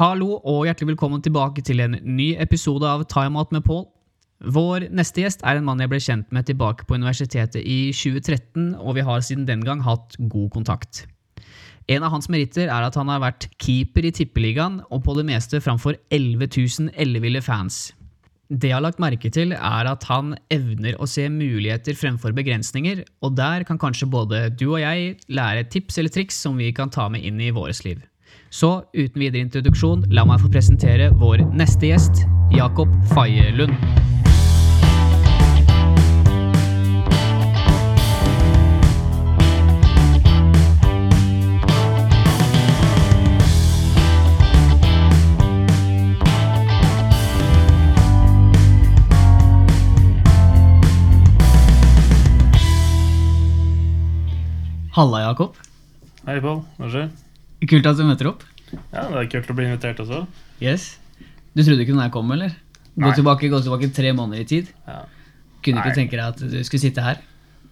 Hallo og hjertelig velkommen tilbake til en ny episode av Time Out med Paul. Vår neste gjest er en mann jeg ble kjent med tilbake på universitetet i 2013, og vi har siden den gang hatt god kontakt. En av hans meritter er at han har vært keeper i Tippeligaen, og på det meste framfor 11 000 elleville fans. Det jeg har lagt merke til, er at han evner å se muligheter fremfor begrensninger, og der kan kanskje både du og jeg lære tips eller triks som vi kan ta med inn i vårt liv. Så uten videre introduksjon, la meg få presentere vår neste gjest, Jakob Faye Lund. Halla, Jakob. Hei, Pål. Hva skjer? Kult at du møter opp. Ja, Det er kult å bli invitert også. Yes. Du trodde ikke den her kom, eller? Gå Nei. tilbake, gå tilbake tre måneder i tid. Ja. Kunne Nei. ikke tenke deg at du skulle sitte her.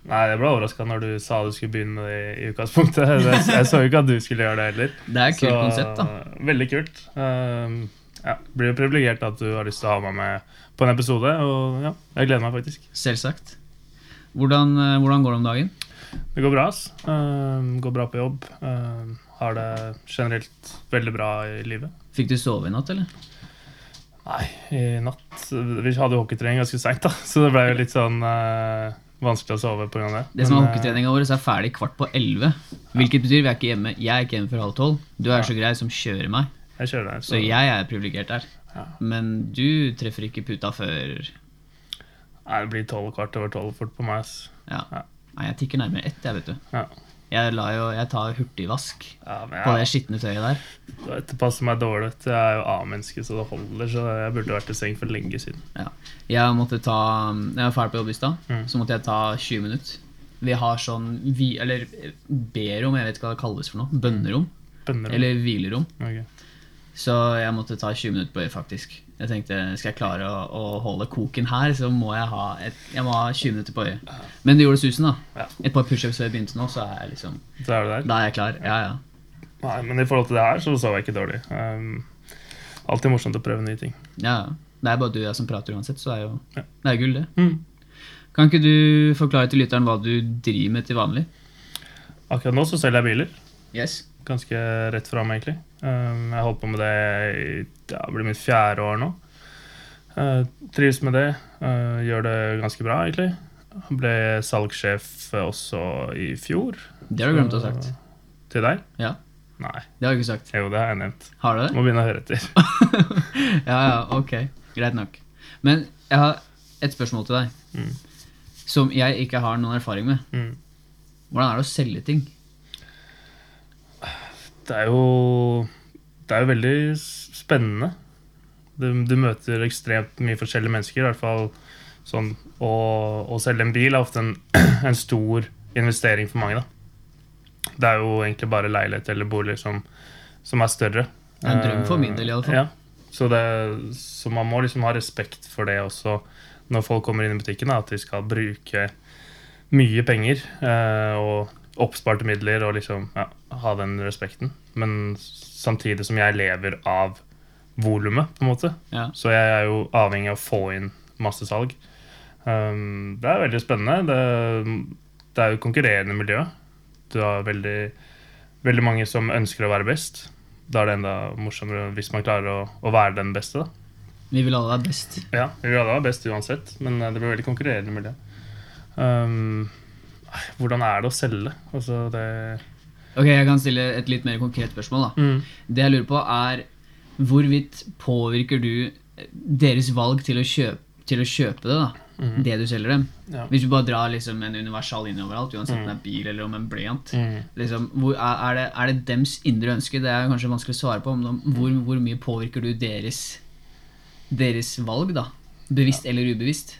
Nei, Jeg ble overraska når du sa du skulle begynne med det i utgangspunktet. Jeg, jeg så jo ikke at du skulle gjøre det heller. Det er et kult konsept, da. Veldig kult. Um, ja, Blir jo privilegert at du har lyst til å ha meg med på en episode. Og ja, jeg gleder meg faktisk. Selvsagt. Hvordan, eh, hvordan går det om dagen? Det går bra. ass. Um, går bra på jobb. Um, har det generelt veldig bra i livet. Fikk du sove i natt, eller? Nei, i natt Vi hadde hockeytrening ganske seint, så det ble jo litt sånn uh, vanskelig å sove pga. det. Det som er eh, Hockeytreninga vår er ferdig kvart på elleve. Hvilket betyr vi er ikke hjemme. Jeg er ikke hjemme før halv tolv. Du er så grei som kjører meg, Jeg kjører der. så jeg er privilegert der. Ja. Men du treffer ikke puta før Nei, det blir tolv kvart over tolv fort på meg. Ja. Ja. Nei, jeg tikker nærmere ett, jeg, vet du. Ja. Jeg, jo, jeg tar hurtigvask Ja, jeg, på det skitne tøyet der. det passer meg dårlig. Jeg er jo A-menneske, så det holder. Så jeg burde vært i seng for lenge siden. Ja. Jeg måtte ta Jeg var ferdig på jobb i stad, Mm. så måtte jeg ta 20 minutter. Vi har sånn vi, Eller B-rom, jeg vet ikke hva det kalles for noe. Bønnerom. Bønnerom. Eller hvilerom. Okay. Så jeg måtte ta 20 minutter på det, faktisk. Jeg tenkte, Skal jeg klare å, å holde koken her, så må jeg ha, et, jeg må ha 20 minutter på øyet. Men det gjorde susen, da. Et par pushups før jeg begynte nå, så er jeg liksom Så er du der. Da er jeg klar. Ja, ja. Nei, men i forhold til det her, så sov jeg ikke dårlig. Um, alltid morsomt å prøve nye ting. ja. ja. Det er bare du og jeg som prater uansett, så er jo Ja. det er gull, det. Mm. Kan ikke du forklare til lytteren hva du driver med til vanlig? Akkurat nå så selger jeg biler. Yes. Ganske rett fram, egentlig. Um, jeg har holdt på med det i ja, det blir mitt fjerde år nå. Uh, trives med det. Uh, gjør det ganske bra, egentlig. Ble salgssjef også i fjor. Det har du glemt å ha sagt. Til deg? Ja. Nei. Det har du ikke sagt. Jo, det har jeg nevnt. Har du det? Må begynne å høre etter. ja, ja, ok. Greit nok. Men jeg har et spørsmål til deg, Mm. som jeg ikke har noen erfaring med. Mm. Hvordan er det å selge ting? Det er jo Det er jo veldig spennende. Du, du møter ekstremt mye forskjellige mennesker. I hvert fall sånn Å, å selge en bil er ofte en, en stor investering for mange. da Det er jo egentlig bare leilighet eller bolig som, som er større. Det er en drøm for min del, i alle fall. Ja. Så, det, så man må liksom ha respekt for det også når folk kommer inn i butikken. Da, at de skal bruke mye penger eh, og oppsparte midler og liksom ja, ha den respekten. Men samtidig som jeg lever av volumet, på en måte. Ja. Så jeg er jo avhengig av å få inn masse salg. Um, det er veldig spennende. Det, det er jo konkurrerende miljø. Du har veldig, veldig mange som ønsker å være best. Da er det enda morsommere hvis man klarer å, å være den beste. da. Vi vil alle være best. Ja, vi vil alle være best uansett, men eh, det blir veldig konkurrerende miljø. Um, hvordan er det å selge? Altså, det Ok, Jeg kan stille et litt mer konkret spørsmål. da. Mm. Det jeg lurer på, er hvorvidt påvirker du deres valg til å kjøpe, til å kjøpe det? da? Mm. Det du selger dem? Ja. Hvis du bare drar liksom en universal inn overalt, uansett om det er bil eller om en blyant. Mm. Liksom, hvor, er, det, er det dems indre ønske? Det er kanskje vanskelig å svare på. Men hvor, hvor mye påvirker du deres, deres valg, da? Bevisst eller ubevisst?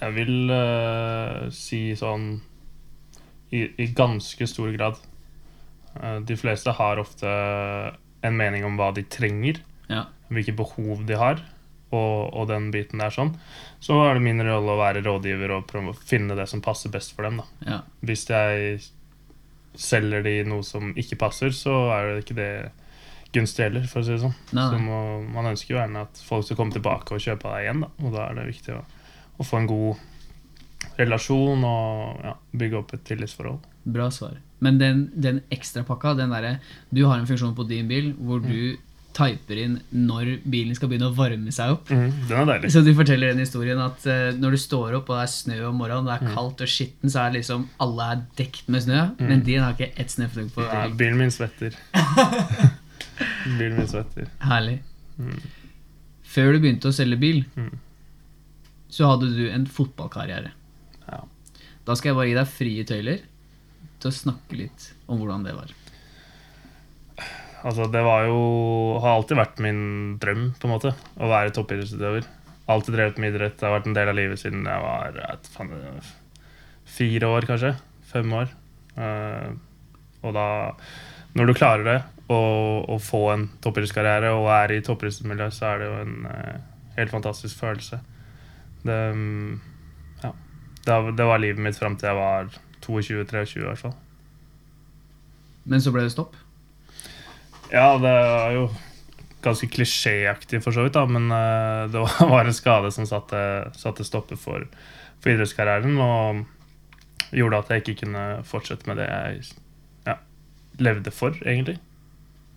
Jeg vil uh, si sånn i, I ganske stor grad. Uh, de fleste har ofte en mening om hva de trenger, Ja. hvilke behov de har, og, og den biten der sånn. Så er det min rolle å være rådgiver og prøve å finne det som passer best for dem. da. ja. Hvis jeg selger de noe som ikke passer, så er det ikke det gunstig heller, for å si det sånn. Nei, Så må, man ønsker jo gjerne at folk skal komme tilbake og kjøpe deg igjen, da. Og da er det viktig å, å få en god relasjon og ja, bygge opp et tillitsforhold. Bra svar. Men den, den ekstrapakka, den derre Du har en funksjon på din bil hvor du typer inn når bilen skal begynne å varme seg opp. Den er deilig. Så du forteller den historien at uh, når du står opp og det er snø om morgenen, det er kaldt og skitten, så er liksom alle er dekt med snø, men din har ikke ett snøfnugg på. Ja, bilen min svetter. bilen min svetter. Herlig. Mm. Før du begynte å selge bil, Mm. Så hadde du en fotballkarriere. Ja. Da skal jeg bare gi deg frie tøyler til å snakke litt om hvordan det var. Altså, det var jo Har alltid vært min drøm, på en måte, å være toppidrettsutøver. Alltid drevet med idrett. Det har vært en del av livet siden jeg var vet, faen, fire år, kanskje. Fem år. Eh, og da Når du klarer det, å få en toppidrettskarriere og er i toppidrettsmiljøet, så er det jo en eh, helt fantastisk følelse. Det, ja. det, var- var livet mitt fram til jeg var 22-23, i hvert fall. Men så ble det stopp. Ja, det er jo ganske klisjéaktig for så vidt, da, men eh, det var- var en skade som satte, satte stopper for, for idrettskarrieren, og gjorde at jeg ikke kunne fortsette med det jeg ja, levde for, egentlig.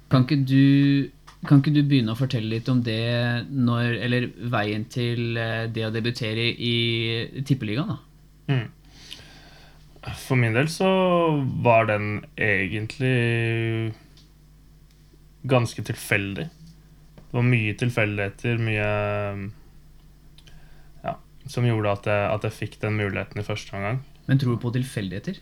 Kan ikke du kan ikke du begynne å fortelle litt om det når, eller veien til eh, det å debutere i Tippeligaen? da? Mm. For min del så var den egentlig ganske tilfeldig. Det var mye tilfeldigheter, mye ja, som gjorde at jeg, at jeg fikk den muligheten i første omgang. Men tror du på tilfeldigheter?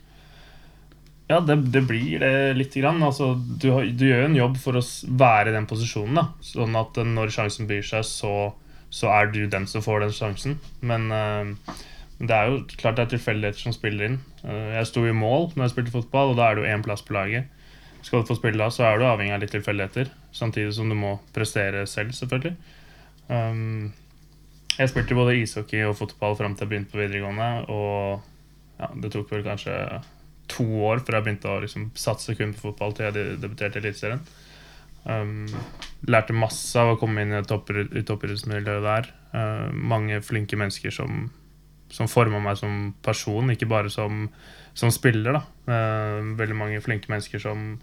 Ja, det, det blir det lite grann. Altså, du, du gjør jo en jobb for å være i den posisjonen. da. Sånn at eh, når sjansen byr seg, så, så er du den som får den sjansen. Men uh, det er jo klart det er tilfeldigheter som spiller inn. Uh, jeg sto i mål når jeg spilte fotball, og da er det jo én plass på laget. Skal du få spille da, så er du avhengig av litt tilfeldigheter. Samtidig som du må prestere selv, selvfølgelig. Um, jeg spilte både ishockey og fotball fram til jeg begynte på videregående. Og ja, det tok vel kanskje to år før jeg begynte å liksom, satse kun på fotball til jeg de- debuterte i Eliteserien. Um, lærte masse av å komme inn i toppidrettsmiljøet der. Uh, mange flinke mennesker som, som forma meg som person, ikke bare som, som spiller. Uh, veldig mange flinke mennesker som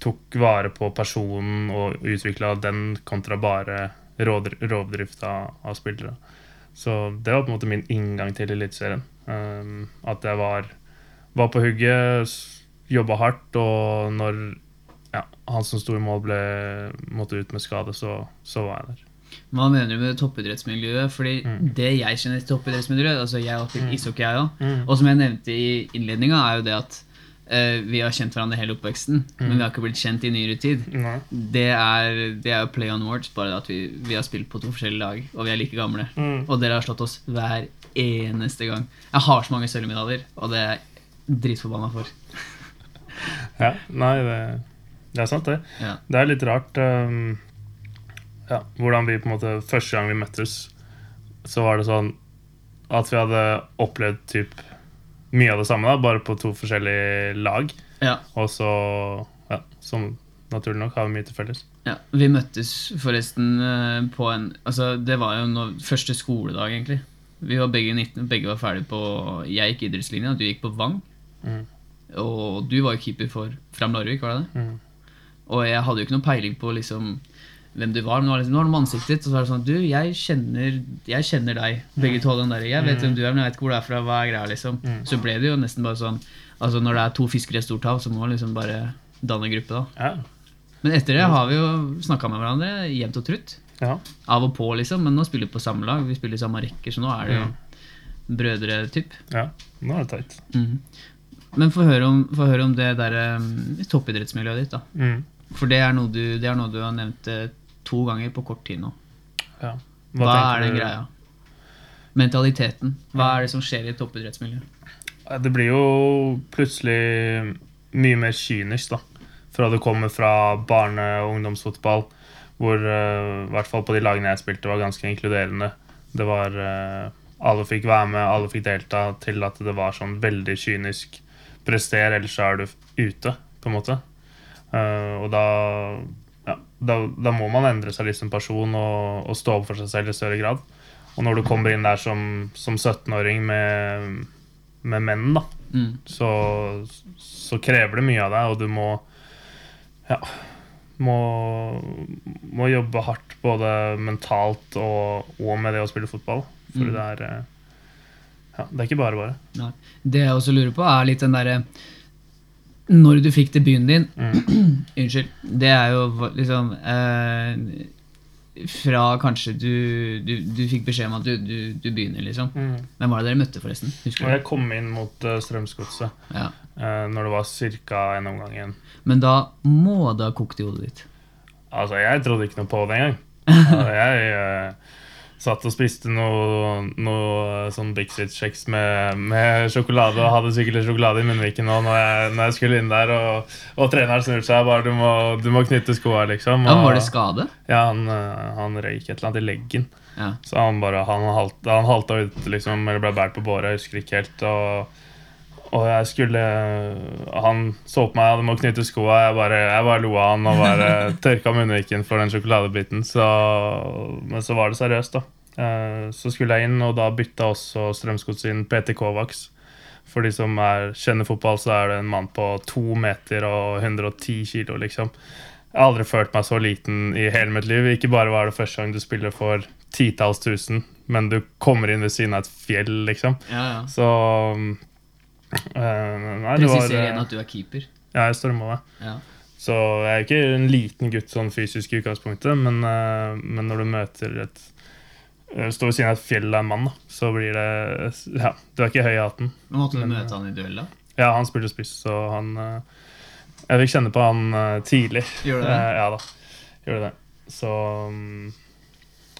tok vare på personen og utvikla den kontra bare rovdrift av, av spillere. Så det var på en måte min inngang til Eliteserien. Um, at jeg var, var på hugget, jobba hardt, og når ja, han som sto i mål, ble, måtte ut med skade, så, så var jeg der. Hva mener du med toppidrettsmiljøet? Fordi Mm. det jeg kjenner til toppidrettsmiljøet altså Jeg har spilt Mm. ishockey, jeg òg. Mm. Og som jeg nevnte i innledninga, er jo det at uh, vi har kjent hverandre hele oppveksten, men vi har ikke blitt kjent i nyere tid. Det er, det er jo play on words, bare at vi, vi har spilt på to forskjellige lag, og vi er like gamle. Mm. Og dere har slått oss hver eneste gang. Jeg har så mange sølvmedaljer, og det er dritforbanna for. Ja, nei, det, det er sant, det. Ja. Det er litt rart um, ja, hvordan vi på en måte Første gang vi møttes, så var det sånn at vi hadde opplevd typ mye av det samme, da, bare på to forskjellige lag. Ja. Og så, ja, som naturlig nok, har vi mye til felles. Ja, Vi møttes forresten eh, på en Altså, det var jo noe, første skoledag, egentlig. Vi var begge 19, begge var ferdige på Jeg gikk idrettslinja, du gikk på Vang. Mm. Og du var jo keeper for Fram Larvik, var det det? Mm. Og jeg hadde jo ikke noe peiling på liksom hvem du var, men liksom, nå var det med ansiktet ditt. Og så var det sånn Du, jeg kjenner, jeg kjenner deg. Begge to den der. Jeg vet hvem du er, men jeg vet ikke hvor du er fra. Hva er greia, liksom. Mm. Så ble det jo nesten bare sånn Altså Når det er to fiskere i et stort hav, så må man liksom bare danne gruppe, da. Ja. Men etter det har vi jo snakka med hverandre jevnt og trutt. ja. Av og på, liksom. Men nå spiller vi på samme lag. Vi spiller i samme rekker, så nå er det jo Mm. brødre, typ. ja. Nå er det teit. Mhm. Men få høre, om- få høre om det der um, toppidrettsmiljøet ditt, da. Mm. For det er du, det er noe du har nevnt eh, to ganger på kort tid nå. Ja. Hva, Hva er den greia? Mentaliteten. Hva er det som skjer i toppidrettsmiljøet? Det blir jo plutselig mye mer kynisk, da. Fra det kommer fra barne- og ungdomsfotball, hvor eh, i hvert fall på de lagene jeg spilte, var ganske inkluderende. Det var eh, Alle fikk være med, alle fikk delta, til at det var sånn veldig kynisk. Prester, ellers er du ute, på en måte. Uh, og da ja, da, da må man endre seg litt som person og, og stå opp for seg selv i større grad. Og når du kommer inn der som, som 17-åring med, med menn, da, Mm. så, så krever det mye av deg, og du må ja, må, må jobbe hardt både mentalt og, og med det å spille fotball. For Mm. det er eh, ja, det er ikke bare bare. Nei. Det jeg også lurer på, er litt den derre Når du fikk debuten din Mm. Unnskyld. Det er jo liksom eh, Fra kanskje du, du, du fikk beskjed om at du, du, du begynner, liksom. Hvem var det dere møtte, forresten? Husker du? jeg kom inn mot uh, Strømsgodset Ja. uh, når det var ca. en omgang igjen. Men da må det ha kokt i hodet ditt. Altså, jeg trodde ikke noe på det engang. Altså, jeg eh, satt og spiste noe, noe sånn Bixit-kjeks med, med sjokolade og hadde sikkert litt sjokolade i munnviken nå når jeg, når jeg skulle inn der, og, og treneren snur seg bare du må, du må knytte skoa, liksom. Ja, Og, var det skade? Ja, han, eh, han røyk et eller annet i leggen. Ja. Så han bare Han, halta, han halta ut, liksom, eller ble båret på båret, jeg husker ikke helt. Og, og jeg skulle Han så på meg, hadde må knytte skoa. Jeg bare, jeg bare lo av han og bare tørka munnviken for den sjokoladebiten. Så, men så var det seriøst, da. Eh, Så skulle jeg inn, og da bytta også Strømsgodset inn PT Kovacs. For de som er, kjenner fotball, så er det en mann på to meter og 110 kilo, liksom. Jeg har aldri følt meg så liten i hele mitt liv. Ikke bare var det første gang du spiller for titalls tusen, men du kommer inn ved siden av et fjell, liksom. Ja, ja. Så eh, Nei, det var igjen eh, at du er keeper. Ja, jeg står i målet. Ja. Så jeg er ikke en liten gutt sånn fysisk i utgangspunktet, men, uh, men når du møter et Står ved siden av et fjell av en mann, så blir det Ja, du er ikke høy i hatten. Men Måtte du Men, møte han i duell, da? Ja, han spilte spiss, så han Jeg fikk kjenne på han tidlig. Gjorde det? Ja da, gjorde det. Så mm,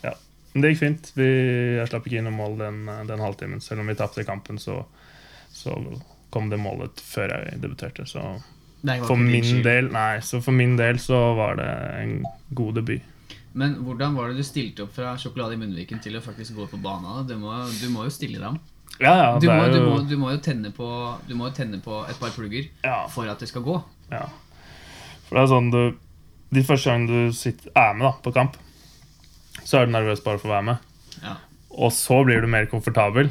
ja. Men det gikk fint. Vi, jeg slapp ikke inn noe mål den, den halvtimen. Selv om vi tapte kampen, så, så kom det målet før jeg debuterte. Så for min del Nei, så for min del så var det en god debut. Men hvordan var det du stilte opp fra sjokolade i munnviken til å faktisk gå på banen? Du må, du må jo stille deg om. Ja, ja, Du må, du, jo må, du må jo tenne på, du må jo tenne på et par plugger ja, for at det skal gå. ja. For det er sånn du De første gangene du sitter, er med da, på kamp, så er du nervøs bare for å være med. Ja. Og så blir du mer komfortabel,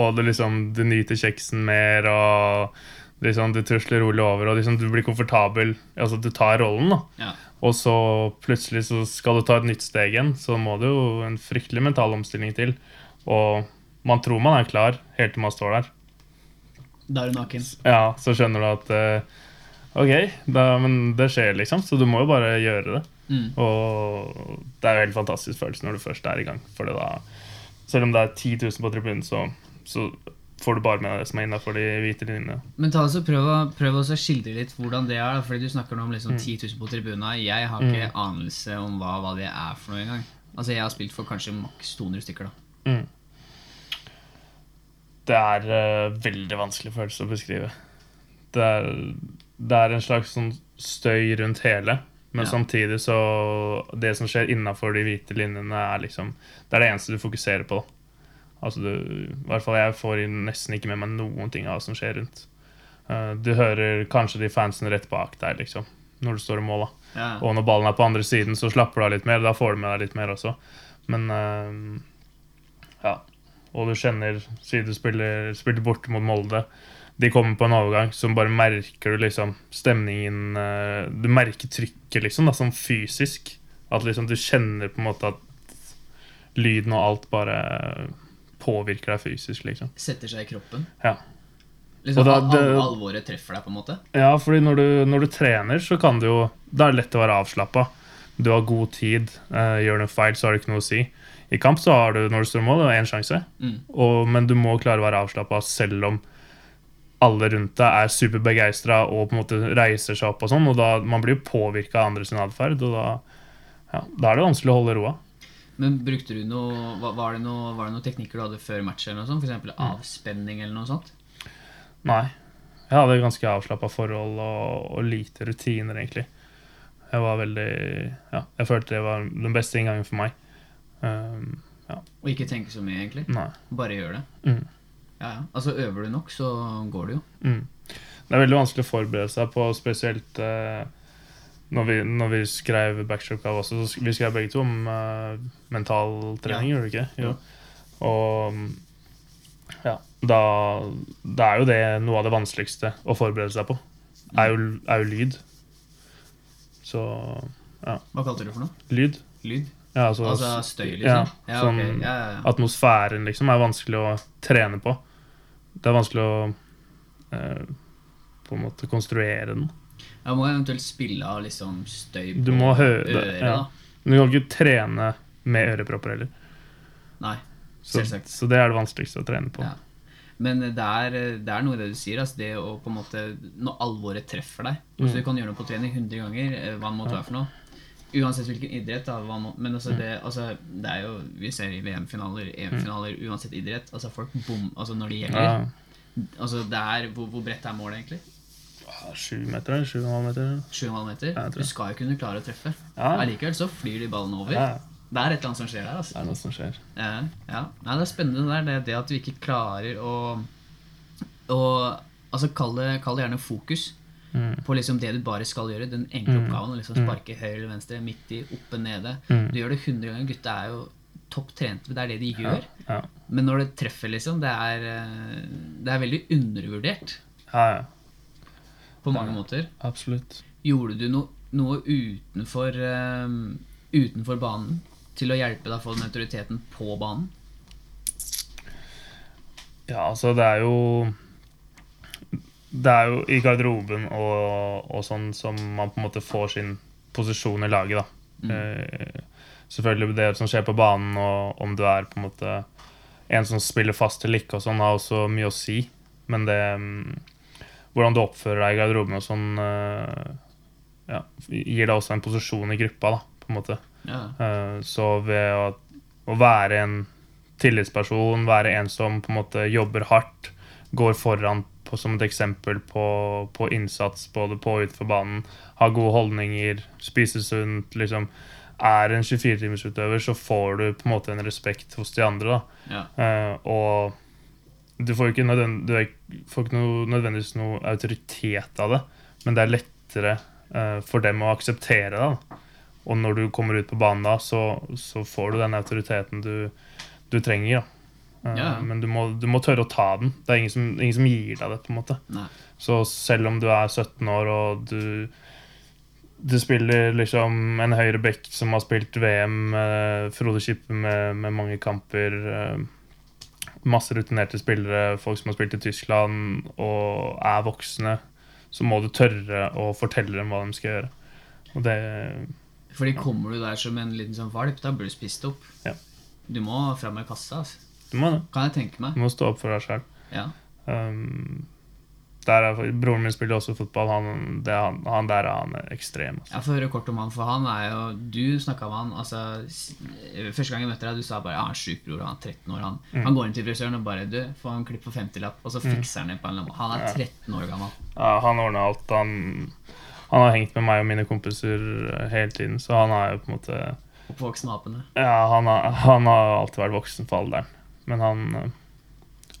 og du, liksom, du nyter kjeksen mer, og liksom, du tusler rolig over, og liksom, du blir komfortabel. Altså, du tar rollen, da. Ja. Og så plutselig så skal du ta et nytt steg igjen, så må det jo en fryktelig mental omstilling til. Og man tror man er klar, helt til man står der. Da er du naken. Ja, så skjønner du at uh, Ok, da, men det skjer, liksom. Så du må jo bare gjøre det. Mm. Og det er jo helt fantastisk følelse når du først er i gang. For da, selv om det er 10 000 på tribunen, så, så får du bare med deg det som er innafor de hvite linjene. Men ta altså, prøv, å, prøv også å skildre litt hvordan det er. Fordi du snakker nå om Mm. liksom 10 000 på tribuna. Jeg har ikke anelse om hva, hva det er for noe engang. Altså, Jeg har spilt for kanskje maks 200 stykker. da. Mm. Det er uh, veldig vanskelig følelse å beskrive. Det er, det er en slags sånn støy rundt hele, men Ja. samtidig så Det som skjer innafor de hvite linjene, er liksom Det er det eneste du fokuserer på. Altså du, I hvert fall jeg får nesten ikke med meg noen ting av hva som skjer rundt. Eh, du hører kanskje de fansene rett bak deg, liksom, når du står i mål. da. Ja. Og når ballen er på andre siden, så slapper du av litt mer. Da får du med deg litt mer også. Men uh, ja. Og du kjenner, siden du spiller, spiller borte mot Molde De kommer på en overgang, så bare merker du liksom stemningen uh, Du merker trykket, liksom, da, sånn fysisk. At liksom du kjenner på en måte at lyden og alt bare påvirker deg fysisk, liksom. Setter seg i kroppen. Ja. Liksom, da- det- al alvoret treffer deg, på en måte. Ja, fordi når du, når du trener, så kan du jo Da er det lett å være avslappa. Du har god tid. Uh, gjør du en feil, så har det ikke noe å si. I kamp så har du når du står i mål, én sjanse. Mm. Og, men du må klare å være avslappa selv om alle rundt deg er superbegeistra og på en måte reiser seg opp. og sånn, og da Man blir jo påvirka av andres atferd, og da, ja, da er det vanskelig å holde roa. Men brukte du noe var, det noe var det noen teknikker du hadde før match? eller noe sånt? F.eks. avspenning eller noe sånt? Nei. Jeg hadde ganske avslappa forhold og, og lite rutiner, egentlig. Jeg var veldig Ja, jeg følte det var den beste inngangen for meg. Um, Og ikke tenke så mye, egentlig? nei. Bare gjør det? Mm. Ja, ja. Altså, øver du nok, så går det jo. Mm. Det er veldig vanskelig å forberede seg på spesielt eh, når vi, når vi skrev Backstroke av også, så vi skrev begge to om uh, mental trening, Ja. gjorde vi ikke? Jo. Og mm, ja, da, da er jo det noe av det vanskeligste å forberede seg på. Er jo, er jo lyd. Så Hva kalte du det for noe? lyd. Lyd? Ja, altså, Altså støy, liksom? ja, Ja, sånn ok. ja, ja, ja. atmosfæren liksom er vanskelig å trene på. Det er vanskelig å eh, på en måte konstruere den. Jeg må eventuelt spille av liksom støy på Du må høre det, ja. Men du kan ikke trene med ørepropper heller. Nei. Selvsagt. så det er det vanskeligste å trene på. Ja. Men det er, det er noe i det du sier. Altså det å på en måte Når alvoret treffer deg altså Mm. Du kan gjøre noe på trening 100 ganger, eh, hva det måtte være for noe. Uansett hvilken idrett. Da, må, men Mm. altså det, altså det er jo Vi ser i VM-finaler, EM-finaler, uansett idrett. Altså Folk bom altså når det gjelder. Ja. Altså det er, hvor, hvor bredt er målet, egentlig? Ja, Sju meter eller sju og en halv meter? 7,5 meter? Ja, jeg tror Du skal jo kunne klare å treffe. Ja, Allikevel så flyr de ballen over. ja, Det er et eller annet som skjer der. altså det er noe som skjer. Ja, ja. Nei, det er spennende det der. Det, det at vi ikke klarer å, å Altså, kall det, kall det gjerne fokus Mm. på liksom det du bare skal gjøre. Den enkle Mm. oppgaven. Liksom Mm. sparke høyre eller venstre, midt i, oppe, nede. Mm. Du gjør det 100 ganger. Gutta er jo topp trente. Det er det de gjør. Ja, Men når det treffer, liksom, det er, eh, det er veldig undervurdert ja, ja, på mange måter. absolutt. Gjorde du no, noe utenfor, eh, utenfor banen til å hjelpe deg å få den autoriteten på banen? Ja, altså, det er jo Det er jo i garderoben og, og sånn som man på en måte får sin posisjon i laget, da. Mm. Uh, selvfølgelig det som skjer på banen, og om du er på en måte en som spiller fast eller ikke, og sånn, har også mye å si. Men det mm, Hvordan du oppfører deg i garderoben og sånn, eh, ja, gir deg også en posisjon i gruppa, da, på en måte. Ja. Eh, Så ved å, å være en tillitsperson, være en som på en måte jobber hardt, går foran på, som et eksempel på, på innsats både på og utenfor banen, har gode holdninger, spiser sunt, liksom er en 24-timersutøver, så får du på en måte en respekt hos de andre. da. Ja. Eh, og du får ikke, nødvend, du får ikke noe, nødvendigvis noe autoritet av det, men det er lettere uh, for dem å akseptere det. da. Og når du kommer ut på banen da, så, så får du den autoriteten du, du trenger. da. Eh, Ja. Men du må, du må tørre å ta den. Det er ingen som, ingen som gir deg det. på en måte. Nei. Så selv om du er 17 år og du, du spiller liksom en høyre back som har spilt VM, eh, Frode Kippe med, med mange kamper, eh, masse rutinerte spillere, folk som har spilt i Tyskland og er voksne, så må du tørre å fortelle dem hva de skal gjøre. Og det Fordi kommer du der som en liten sånn valp, da blir du spist opp. Ja. Du må fram med kassa, altså. Du må, det. kan jeg tenke meg. du må stå opp for deg sjøl. Ja. Um, er, broren min spiller også fotball. Han, det, han, han der er han ekstrem. Altså. Jeg får høre kort om han, for han er jo Du snakka med han altså, Første gang jeg møtte deg, du sa bare ja, han er sjuk bror, han er 13 år. Han, Mm. han går inn til frisøren og bare Du, får en klipp på 50-lapp, og så fikser han det på en måte. Han er Ja. 13 år gammel. Ja, han ordner alt. Han, han har hengt med meg og mine kompiser eh, hele tiden, så han er jo på en måte Oppvoksen med apene. Ja, han har, han har alltid vært voksen for alderen. Men han, eh,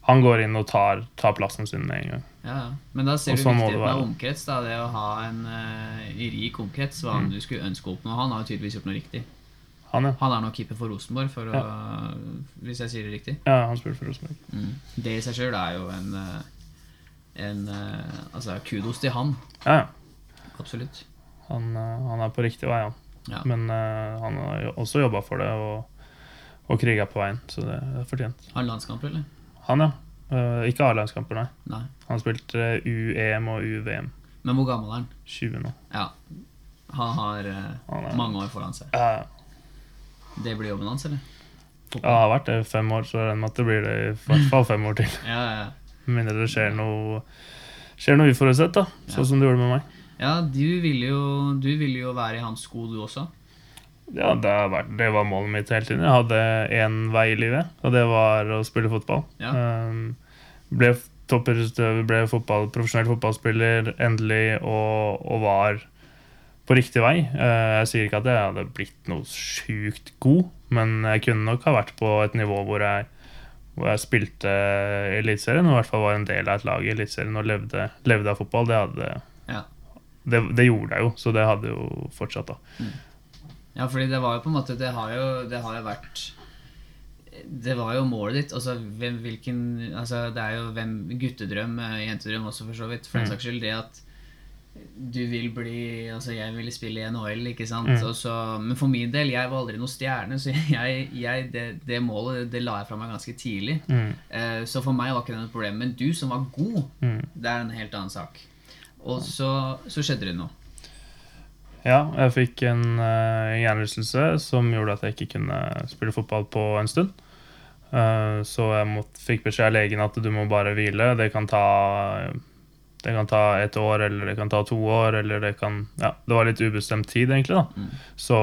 han går inn og tar, tar plassen sin med en gang. Ja. Men da ser du viktigheten av omkrets. da Det å ha en uh, rik omkrets, hva Mm. du skulle ønske å oppnå. Han har jo tydeligvis gjort noe riktig. Han, ja. Han er nå keeper for Rosenborg, for å, hvis jeg sier det riktig. ja han spiller for Rosenborg. Mm. Det i seg sjøl er jo en, eh, en eh, Altså, kudos til han. Ja, ja. Absolutt. Han, han er på riktig vei, han. Ja. Men uh, han har jo også jobba for det og, og kriga på veien, så det er fortjent. Har han landskamp, eller? Han, ja. Eh, ikke A-landskamper, nei. Nei. Han spilte U-EM og U-VM. Men hvor gammel er han? 20 nå. Ja. Han har uh, Han er, mange år foran seg. Det blir jobben hans, eller? ja, det har vært det i fem år, så jeg regner med at det blir det i hvert fall fem år til. Ja, ja, ja. Med mindre det skjer noe Skjer noe uforutsett, da. Ja. Sånn som det gjorde med meg. ja du, ville jo, du ville jo være i hans sko, du også. Ja, det, har vært, det var målet mitt hele tiden. Jeg hadde én vei i livet, og det var å spille fotball. Ja. Um, ble topper, ble fotball, profesjonell fotballspiller endelig, og, og var på riktig vei. Eh, jeg sier ikke at jeg hadde blitt noe sjukt god, men jeg kunne nok ha vært på et nivå hvor jeg, hvor jeg spilte i Eliteserien, og i hvert fall var en del av et lag i Eliteserien og levde, levde av fotball. Det hadde Ja. det, det gjorde jeg jo, så det hadde jo fortsatt, da. Ja, fordi det var jo på en måte Det har jo, det har jo vært Det var jo målet ditt. Altså, hvem, hvilken Altså, det er jo hvem Guttedrøm, eh, jentedrøm også, for så vidt. For den Mm. saks skyld. Det at du vil bli Altså, jeg ville spille i NHL, ikke sant. Mm. Og så, men for min del, jeg var aldri noen stjerne, så jeg, jeg, det, det målet det la jeg fra meg ganske tidlig. Mm. Uh, så for meg var ikke det noe problem. Men du som var god, Mm. det er en helt annen sak. Og så, så skjedde det noe. Ja, jeg fikk en uh, hjernerystelse som gjorde at jeg ikke kunne spille fotball på en stund. Eh, så jeg måtte, fikk beskjed av legen at du må bare hvile. Det kan ta det kan ta et år, eller det kan ta to år, eller det kan Ja, det var litt ubestemt tid, egentlig, da. Mm. Så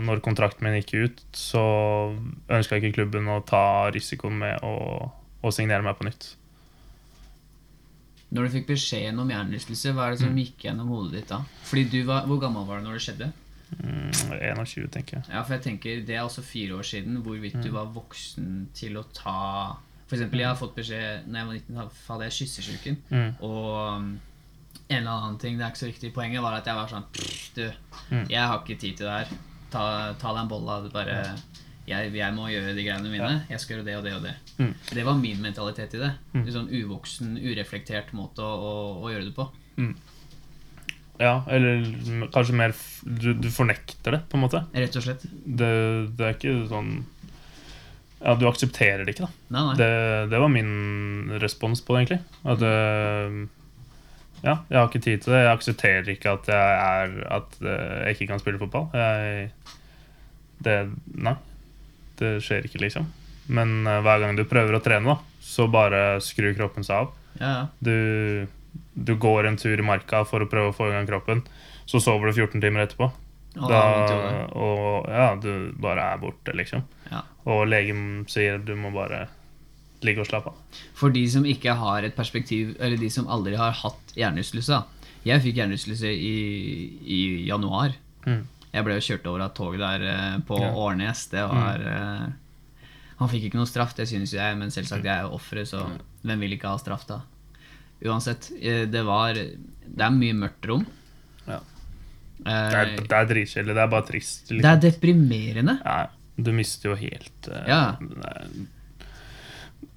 når kontrakten min gikk ut, så ønska ikke klubben å ta risikoen med å, å signere meg på nytt. Når du fikk beskjeden om hjernerystelse, hva er det som Mm. gikk gjennom hodet ditt da? Fordi du var, Hvor gammel var du når det skjedde? Mm, 21, tenker jeg. Ja, for jeg tenker Det er også fire år siden hvorvidt du Mm. var voksen til å ta For eksempel, jeg har fått beskjed Når jeg var 19, hadde jeg kyssesyken. Mm. Og um, en eller annen ting, det er ikke så viktig. Poenget var at jeg var sånn Du, Mm. jeg har ikke tid til det her. Ta, ta deg en bolle. du Bare jeg, jeg må gjøre de greiene mine. Jeg skal gjøre det og det og det. Mm. Det var min mentalitet i det. Mm. En sånn uvoksen, ureflektert måte å, å, å gjøre det på. Ja, eller kanskje mer du, du fornekter det, på en måte. Rett og slett. Det, det er ikke sånn Ja, du aksepterer det ikke, da. Nei, nei. Det, det var min respons på det, egentlig. At det Ja, jeg har ikke tid til det. Jeg aksepterer ikke at jeg er At eh, jeg ikke kan spille fotball. Jeg Det Nei. Det skjer ikke, liksom. Men eh, hver gang du prøver å trene, da, så bare skrur kroppen seg av. Ja, ja. Du, du går en tur i marka for å prøve å få i gang kroppen. Så sover du 14 timer etterpå. Og Da, og ja, du bare er borte, liksom. Ja. Og legen sier du må bare ligge og slappe av. For de som ikke har et perspektiv, eller de som aldri har hatt hjernerystelse. Jeg fikk hjernerystelse i, i januar. Mm. Jeg ble jo kjørt over av tog der eh, på Ja. Årnes. Det var mm. Han fikk ikke noe straff, det synes jeg, men selvsagt, jeg er jo offeret, så hvem vil ikke ha straff, da? Uansett, eh, det var Det er mye mørkt rom. Ja. Eh, Det er, det er dritkjedelig. Det er bare trist. det Liksom. er deprimerende. Ja, du mister jo helt eh, Ja.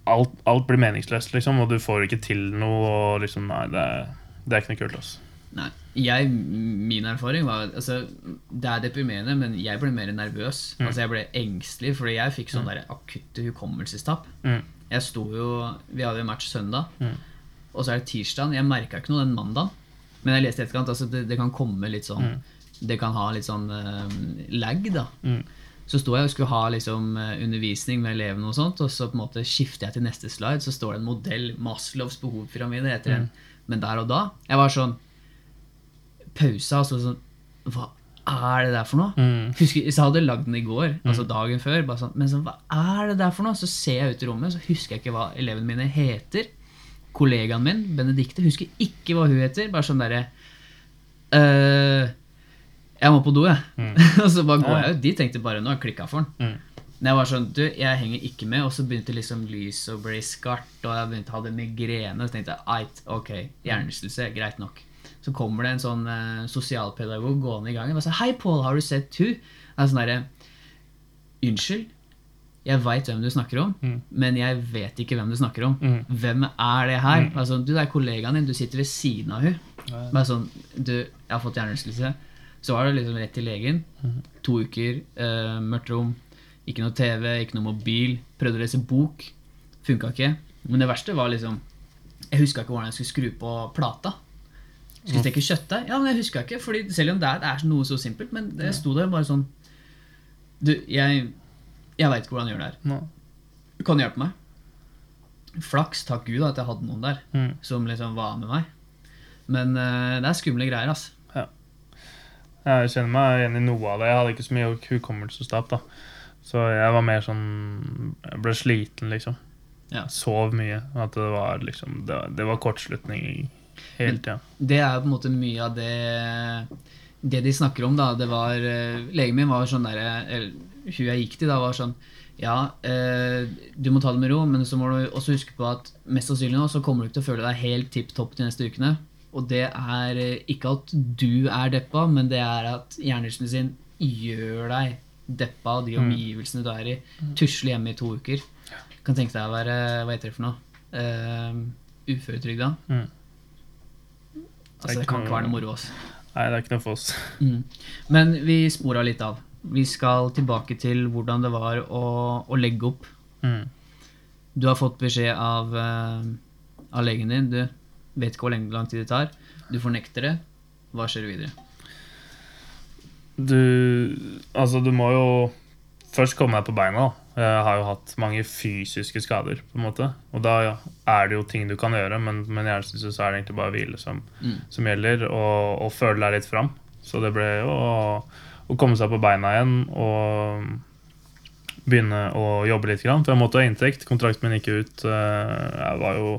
alt, alt blir meningsløst, liksom, og du får ikke til noe. Og liksom, nei, det er, det er ikke noe kult. Altså. Nei, jeg, min erfaring var altså, Det er deprimerende, men jeg ble mer nervøs. Mm. Altså Jeg ble engstelig, fordi jeg fikk sånn mm. akutte hukommelsestap. Mm. Jeg sto jo Vi hadde jo match søndag, Mm. Og så er det tirsdag. Jeg merka ikke noe den mandagen. Men jeg leste i etterkant altså det, det kan komme litt sånn Det kan ha litt sånn uh, lag, da. Mm. Så sto jeg og skulle ha liksom, eh, undervisning med elevene, og sånt Og så på en måte skifter jeg til neste slide, så står det en modell. Maslows behovspyramide heter den. Men der og da Jeg var sånn Pausa, altså sånn Hva er det der for noe? Mm. Husker, jeg hadde lagd den i går, altså dagen før. Bare sånn, men sånn, hva er det der for noe? Så ser jeg ut i rommet, så husker jeg ikke hva elevene mine heter. Kollegaen min, Benedicte, husker ikke hva hun heter. Bare sånn derre «Øh, Jeg må på do, jeg. og så bare går jeg ut. De tenkte bare nå har jeg klikka for den. Mm. Men jeg var sånn, du, jeg henger ikke med. Og så begynte liksom lyset å bli skarpt, og jeg begynte å ha det migrene. Og så tenkte jeg, eit, ok, hjernerystelse, greit nok. Så kommer det en sånn eh, sosialpedagog gående i gangen og sier 'Hei, Pål, har du sett hun?' Jeg er sånn derre Unnskyld, jeg veit hvem du snakker om, Mm. men jeg vet ikke hvem du snakker om. Mm. Hvem er det her? Altså, du, det er kollegaen din, du sitter ved siden av hun Bare sånn, du, jeg har fått hjernerystelse. Så var det liksom rett til legen. Mhm. To uker, eh, mørkt rom, ikke noe TV, ikke noe mobil. Prøvde å lese bok. Funka ikke. Men det verste var liksom Jeg huska ikke hvordan jeg skulle skru på plata. Skulle steke kjøttdeig. Ja, men jeg huska ikke, fordi selv om det er, det er noe så simpelt. Men det sto der bare sånn Du, jeg, jeg veit ikke hvordan jeg gjør det her. Nå. Kan du hjelpe meg? Flaks, takk Gud, at jeg hadde noen der Mm. som liksom var med meg. Men uh, det er skumle greier, altså. Jeg kjenner meg igjen i noe av det. Jeg hadde ikke så mye hukommelsestap. da Så jeg var mer sånn Jeg ble sliten, liksom. Ja. Sov mye. At det var liksom Det, det var kortslutning hele tida. Det er på en måte mye av det Det de snakker om, da. Det var eh, Legen min var sånn derre Eller hun jeg gikk til, da, var sånn Ja, eh, du må ta det med ro, men så må du også huske på at mest sannsynlig nå så kommer du ikke til å føle deg helt tipp topp de neste ukene. Og det er eh, ikke at du er deppa, men det er at hjernerystene sin gjør deg deppa av de omgivelsene du er i. Tusle hjemme i to uker. Kan tenke deg å være Hva heter det for noe? Uh, Uføretrygda. Mm. Altså, det kan ikke være noe moro. Også. Nei, det er ikke noe for oss. Mm. Men vi spora litt av. Vi skal tilbake til hvordan det var å, å legge opp. Mm. Du har fått beskjed av, uh, av legen din. Du vet ikke hvor lenge, lang tid det tar. Du fornekter det. Hva skjer videre? Du Altså, du må jo først komme deg på beina. Jeg har jo hatt mange fysiske skader, på en måte. Og da ja, er det jo ting du kan gjøre, men jeg synes så er det egentlig bare hvile som, Mm. som gjelder, og, og føle deg litt fram. Så det ble jo å, å komme seg på beina igjen og begynne å jobbe litt. For jeg måtte ha inntekt. Kontrakten min gikk ut. eh, Jeg var jo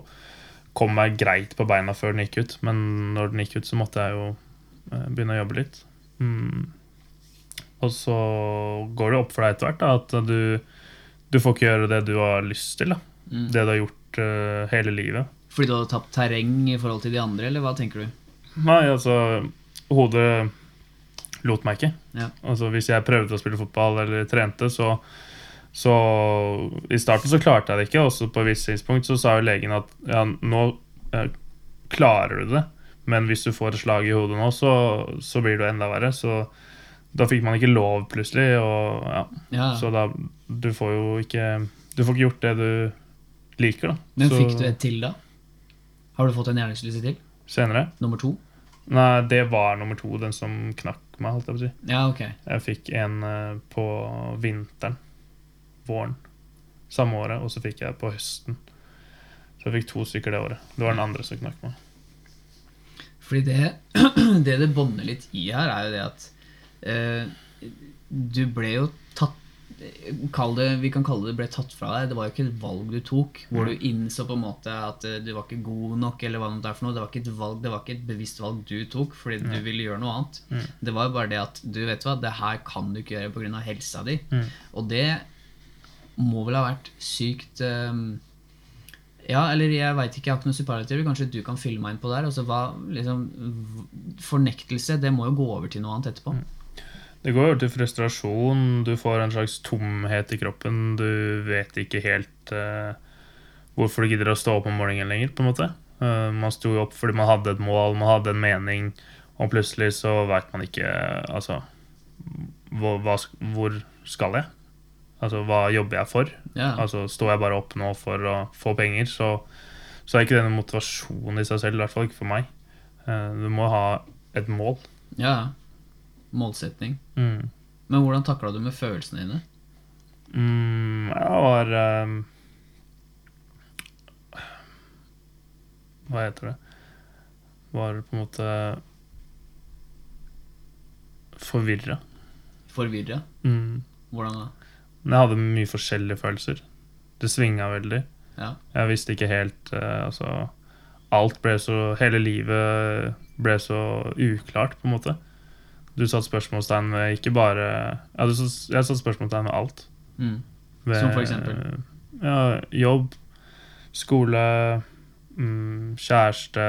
kom meg greit på beina før den gikk ut, men når den gikk ut, så måtte jeg jo eh, begynne å jobbe litt. Mm. Og så går det opp for deg etter hvert da, at du, du får ikke gjøre det du har lyst til. Mm. Det du har gjort uh, hele livet. Fordi du hadde tapt terreng i forhold til de andre, eller hva tenker du? Nei, altså Hodet lot meg ikke. Ja. Altså Hvis jeg prøvde å spille fotball eller trente, så, så I starten så klarte jeg det ikke, og på et visst tidspunkt så sa jo legen at ja, nå eh, klarer du det, men hvis du får et slag i hodet nå, så, så blir det enda verre. Så da fikk man ikke lov plutselig, og ja. Ja. Så da Du får jo ikke Du får ikke gjort det du liker, da. Men så, fikk du et til, da? Har du fått en hjernerystelse til? Senere? Nummer to? Nei, det var nummer to, den som knakk meg, holdt jeg på å si. Ja, ok. Jeg fikk en eh, på vinteren. Våren. Samme året. Og så fikk jeg på høsten. Så jeg fikk to stykker det året. Det var den andre som knakk meg. Fordi det det, det bånder litt i her, er jo det at eh, du ble jo det, Vi kan kalle det ble tatt fra deg. Det var jo ikke et valg du tok, hvor du innså på en måte at eh, du var ikke god nok. eller hva det er for noe. Det var ikke et valg, det var ikke et bevisst valg du tok fordi du ville gjøre noe annet. Mm. Det var jo bare det at du vet hva, det her kan du ikke gjøre pga. helsa di. Mm. Og det må vel ha vært sykt um, Ja, eller jeg veit ikke, jeg har ikke noen superlativer. Kanskje du kan fylle meg inn på det her. Altså, hva, liksom, fornektelse, det må jo gå over til noe annet etterpå. Det går jo til frustrasjon. Du får en slags tomhet i kroppen. Du vet ikke helt uh, hvorfor du gidder å stå opp om morgenen lenger, på en måte. Uh, man sto jo opp fordi man hadde et mål, man hadde en mening, og plutselig så veit man ikke Altså hvor, hva, hvor skal jeg? Altså, hva jobber jeg for? Ja. Altså, Står jeg bare opp nå for å få penger, så, så er ikke det noen motivasjon i seg selv. I hvert fall ikke for meg. Uh, Du må ha et mål. ja. Målsetning. Mm. Men hvordan takla du med følelsene dine? Mm, jeg var um, Hva heter det? Var på en måte forvirra. Forvirra? Mm. Hvordan da? Men jeg hadde mye forskjellige følelser. Det svinga veldig. Ja. Jeg visste ikke helt uh, Altså Alt ble så Hele livet ble så uklart, på en måte. Du satte spørsmålstegn ved ikke bare ja, du satt- Jeg satte spørsmålstegn ved alt. Mm. Ved, Som for eksempel? Ja, jobb, skole, mm, kjæreste,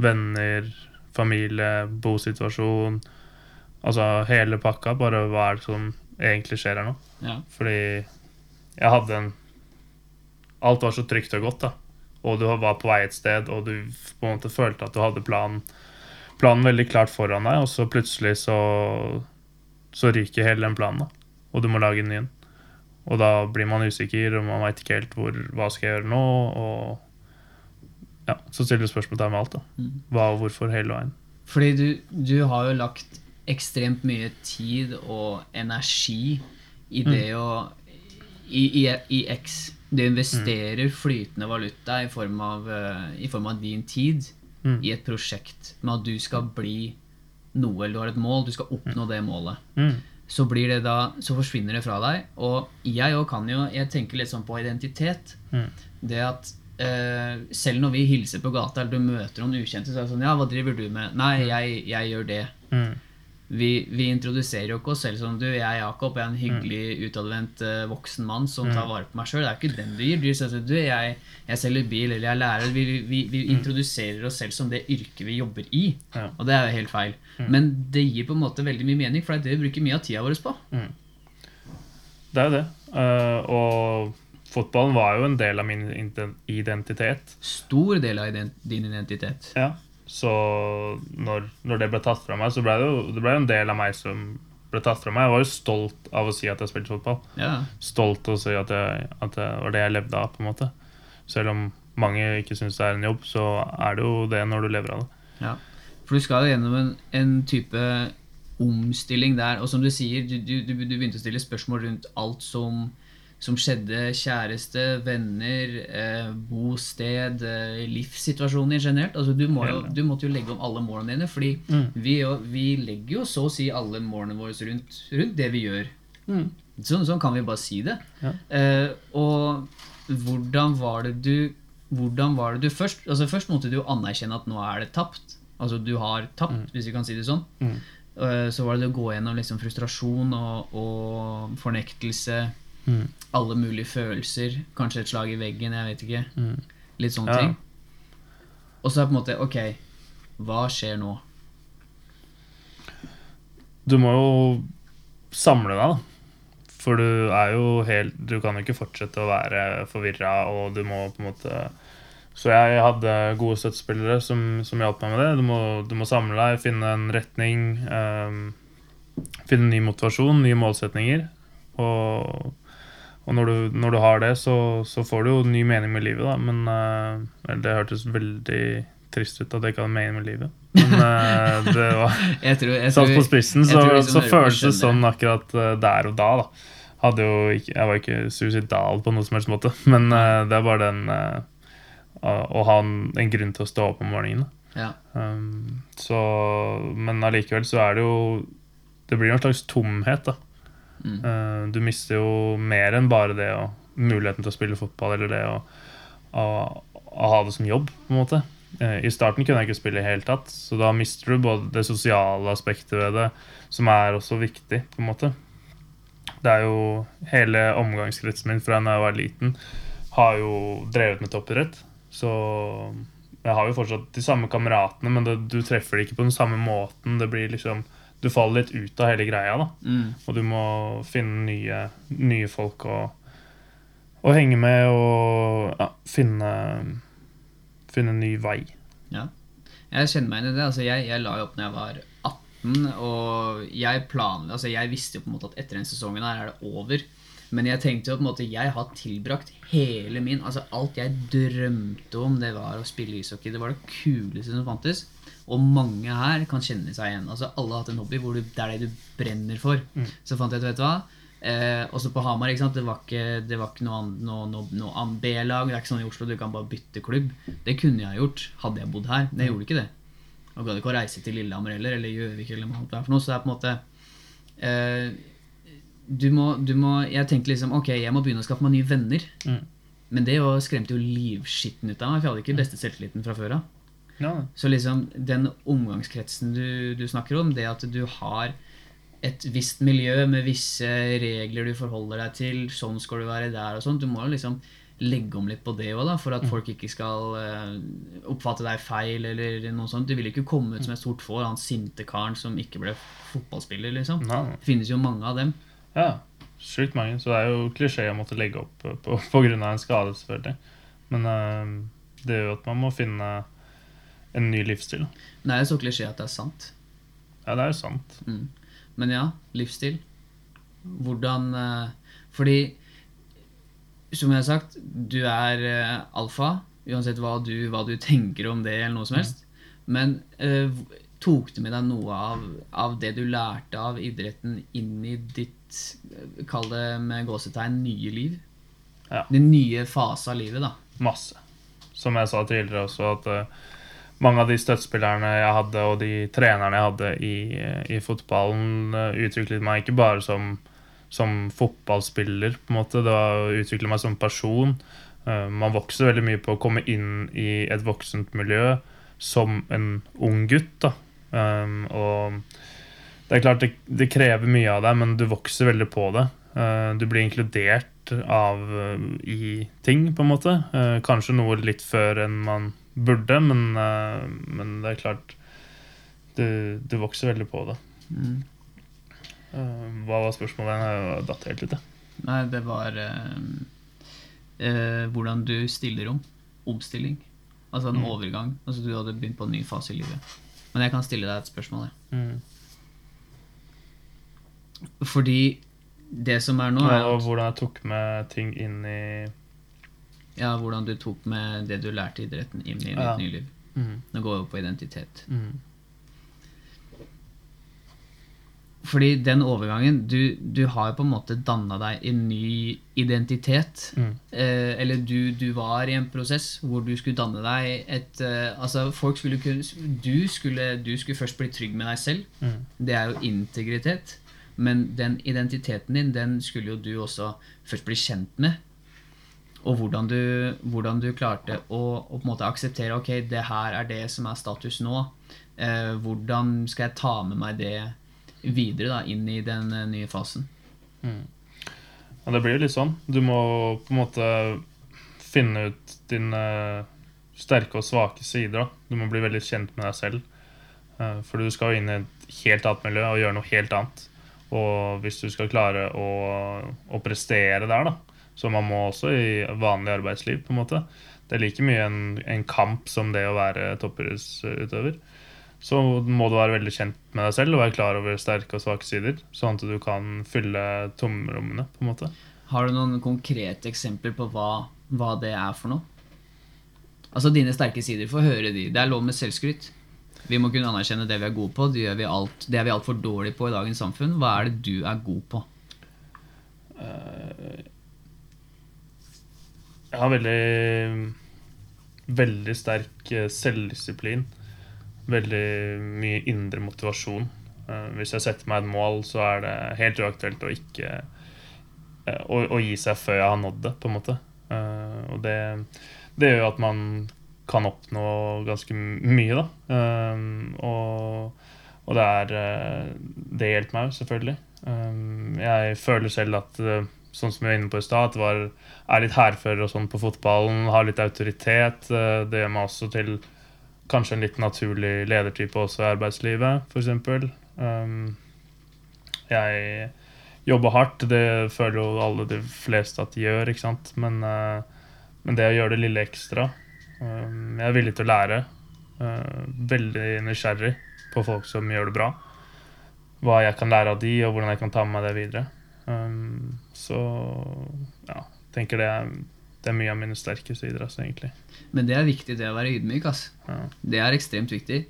venner, familie, bosituasjon. Altså hele pakka. Bare hva er det som egentlig skjer her nå? Ja. Fordi jeg hadde en Alt var så trygt og godt, da. Og du var på vei et sted, og du på en måte følte at du hadde planen, planen veldig klart foran deg, og så plutselig så, så ryker hele den planen, da. Og du må lage en ny en. Og da blir man usikker, og man veit ikke helt hvor, hva skal jeg gjøre nå, og ja, så stiller du spørsmål der med alt, da. Mm. Hva og hvorfor hele veien. Fordi du, du har jo lagt ekstremt mye tid og energi i det å i, i, I X. Du investerer flytende valuta i form av, eh, i form av din tid Mm. i et prosjekt med at du skal bli noe, eller du har et mål, du skal oppnå det målet. Mm. Så blir det da, så forsvinner det fra deg. Og jeg òg kan jo Jeg tenker litt sånn på identitet. Mm. Det at eh, selv når vi hilser på gata, eller du møter noen ukjente, så er det sånn Ja, hva driver du med? Nei, jeg, jeg gjør det. Mm. Vi, vi introduserer jo ikke oss selv som du, jeg er Jakob, jeg er en hyggelig, utadvendt uh, voksen mann som tar vare på meg sjøl. Det er ikke den du gir. Du sier at du, jeg, jeg selger bil, eller jeg er lærer. Vi, vi, vi introduserer oss selv som det yrket vi jobber i. Ja. Og det er jo helt feil. Men det gir på en måte veldig mye mening, for det er det vi bruker mye av tida vår på. Det er jo det. Uh, og fotballen var jo en del av min identitet. Stor del av din identitet. Ja. Så når, når det ble tatt fra meg, så ble det jo det ble en del av meg som ble tatt fra meg. Jeg var jo stolt av å si at jeg spilte fotball. Ja. Stolt av å si at, jeg, at det var det jeg levde av, på en måte. Selv om mange ikke syns det er en jobb, så er det jo det når du lever av det. Ja, for du skal gjennom en, en type omstilling der, og som du sier, du, du, du, du begynte å stille spørsmål rundt alt som, som skjedde, kjæreste, venner, eh, bosted, eh, livssituasjoner generelt. Altså, du, må jo, du måtte jo legge om alle målene dine, fordi Mm. vi, jo, vi legger jo så å si alle målene våre rundt, rundt det vi gjør. Sånn, sånn kan vi bare si det. Ja. Eh, og hvordan var det du Hvordan var det du først Altså Først måtte du jo anerkjenne at nå er det tapt. Altså du har tapt, hvis vi kan si det sånn. Mm. Eh, så var det det å gå gjennom liksom frustrasjon og, og fornektelse. Mm. Alle mulige følelser. Kanskje et slag i veggen, jeg vet ikke. Mm. Litt sånne Ja. ting. Og så er det på en måte Ok, hva skjer nå? Du må jo samle deg, da. For du er jo helt Du kan jo ikke fortsette å være forvirra, og du må på en måte Så jeg hadde gode støttespillere som, som hjalp meg med det. Du må, du må samle deg, finne en retning. Um, finne ny motivasjon, nye målsetninger. Og, og når, du, når du har det, så, så får du jo ny mening med livet, da. Men uh, det hørtes veldig trist ut at jeg ikke hadde mening med livet. Men uh, det var Jeg tror, jeg Satt på spissen, så, så føles det sånn akkurat eh, der og da. da ikke, Jeg var ikke suicidal på noen som helst måte, men uh, det er bare den uh, å å ha en, en grunn til å stå opp om morgenen. ja. Um, så, men allikevel så er det jo Det blir jo en slags tomhet, da. Mm. Eh, du mister jo mer enn bare det og muligheten til å spille fotball, eller det å, å, å ha det som jobb, på en måte. Eh, I starten kunne jeg ikke spille i hele tatt, så da mister du både det sosiale aspektet ved det, som er også viktig, på en måte. Det er jo Hele omgangskretsen min fra da jeg var liten, har jo drevet med toppidrett. Så jeg har jo fortsatt de samme kameratene, men det, du treffer dem ikke på den samme måten. Det blir liksom Du faller litt ut av hele greia, da. Mm. Og du må finne nye, nye folk å, å henge med og ja, finne, finne en ny vei. Ja. Jeg kjenner meg inn i det. Altså, jeg, jeg la jo opp når jeg var 18, og jeg planla altså, Jeg visste jo på en måte at etter den sesongen her er det over. Men jeg tenkte jo på en måte jeg har tilbrakt hele min Altså Alt jeg drømte om, det var å spille ishockey. Det var det kuleste som fantes. Og mange her kan kjenne seg igjen. Altså Alle har hatt en hobby hvor du, det er det du brenner for. Så fant jeg ut, vet du hva eh, Også på Hamar, ikke sant? det var ikke, det var ikke noe, noe, noe, noe B-lag. Det er ikke sånn i Oslo du kan bare bytte klubb. Det kunne jeg gjort hadde jeg bodd her. Men jeg gjorde ikke det. Og gadd ikke å reise til Lillehammer heller, eller Gjøvik eller noe noe. Så det er på en måte eh, du må, du må Jeg tenkte liksom Ok, jeg må begynne å skaffe meg nye venner. Mm. Men det jo skremte jo livskitten ut av meg, for jeg hadde ikke beste selvtilliten fra før av. Ja, Så liksom den omgangskretsen du, du snakker om, det at du har et visst miljø med visse regler du forholder deg til, sånn skal du være der og sånn, du må jo liksom legge om litt på det òg, for at folk ikke skal uh, oppfatte deg feil eller noe sånt. Du vil ikke komme ut som et stort får, han sinte karen som ikke ble fotballspiller, liksom. ja. Det finnes jo mange av dem. ja. sjukt mange. Så det er jo klisjé å måtte legge opp på, på grunn av en skade, selvfølgelig. Men uh, det gjør jo at man må finne en ny livsstil. Det er jo så klisjé at det er sant. Ja, det er jo sant. Mm. Men ja, livsstil. Hvordan eh, Fordi, som jeg har sagt, du er eh, alfa. Uansett hva du, hva du tenker om det, eller noe som helst. Men uh, tok du med deg noe av, av det du lærte av idretten, inn i ditt, kall det med gåsetegn, nye liv? Ja. Din nye fase av livet, da. Masse. Som jeg sa tidligere også, at eh, mange av de støttespillerne jeg hadde, og de trenerne jeg hadde i, i fotballen, eh, utviklet meg ikke bare som, som fotballspiller, på en måte. Det var å utvikle meg som person. Eh, man vokser veldig mye på å komme inn i et voksent miljø som en ung gutt. da. Um, og Det er klart det, det krever mye av deg, men du vokser veldig på det. Eh, du blir inkludert av i ting, på en måte. Kanskje noe litt før enn man burde, men, eh, men det er klart du, du vokser veldig på det. Mm. Eh, hva var spørsmålet? Jeg datt helt ut, jeg. Nei, det var uh, uh, hvordan du stiller om. Omstilling. Altså en Mm. overgang. Altså du hadde begynt på en ny fase i livet. Men jeg kan stille deg et spørsmål. Jeg. Mm. Fordi det som er nå, er at, hvordan jeg tok med ting inn i ja, hvordan du tok med det du lærte i idretten inn i ditt Ja. nye liv. mm. Nå går vi over på identitet. Mm. Fordi den overgangen Du, du har jo på en måte danna deg en ny identitet. Mm. Eh, eller du, du var i en prosess hvor du skulle danne deg et eh, Altså, folk skulle kunne du skulle, du skulle først bli trygg med deg selv. Mm. Det er jo integritet. Men den identiteten din, den skulle jo du også først bli kjent med. Og hvordan du, hvordan du klarte å, å på en måte akseptere Ok, det her er det som er status nå. Eh, hvordan skal jeg ta med meg det videre da, inn i den eh, nye fasen? Ja, det blir jo litt sånn. Du må på en måte finne ut dine sterke og svake sider. Da. Du må bli veldig kjent med deg selv. Eh, For du skal jo inn i et helt annet miljø og gjøre noe helt annet. Og hvis du skal klare å, å prestere der, da, som man må også i vanlig arbeidsliv, på en måte Det er like mye en, en kamp som det å være toppidrettsutøver. Så må du være veldig kjent med deg selv og være klar over sterke og svake sider, sånn at du kan fylle tomrommene, på en måte. Har du noen konkrete eksempler på hva, hva det er for noe? Altså dine sterke sider, få høre de. Det er lov med selvskryt. Vi må kunne anerkjenne det vi er gode på. Det, vi alt, det er vi altfor dårlige på i dagens samfunn. Hva er det du er god på? Jeg har veldig Veldig sterk eh, selvdisiplin. Veldig mye indre motivasjon. Eh, Hvis jeg setter meg et mål, så er det helt uaktuelt å ikke eh, å, å gi seg før jeg har nådd det, på en måte. Og det, det gjør jo at man kan oppnå ganske mye, da. Og, og det er Det hjelper meg jo, selvfølgelig. Jeg føler selv at sånn som vi var inne på i stad, er litt hærfører og sånn på fotballen, har litt autoritet. eh, Det gjør meg også til kanskje en litt naturlig ledertype også i arbeidslivet, f.eks. Um, jeg jobber hardt, det føler jo alle de fleste at de gjør, ikke sant. Men, eh, men det å gjøre det lille ekstra um, Jeg er villig til å lære. eh, veldig nysgjerrig på folk som gjør det bra. Hva jeg kan lære av de, og hvordan jeg kan ta med meg det videre. Um, så ja, tenker det er, det er mye av mine sterkeste altså, egentlig. Men det er viktig, det å være ydmyk. Altså. Ja. Det er ekstremt viktig.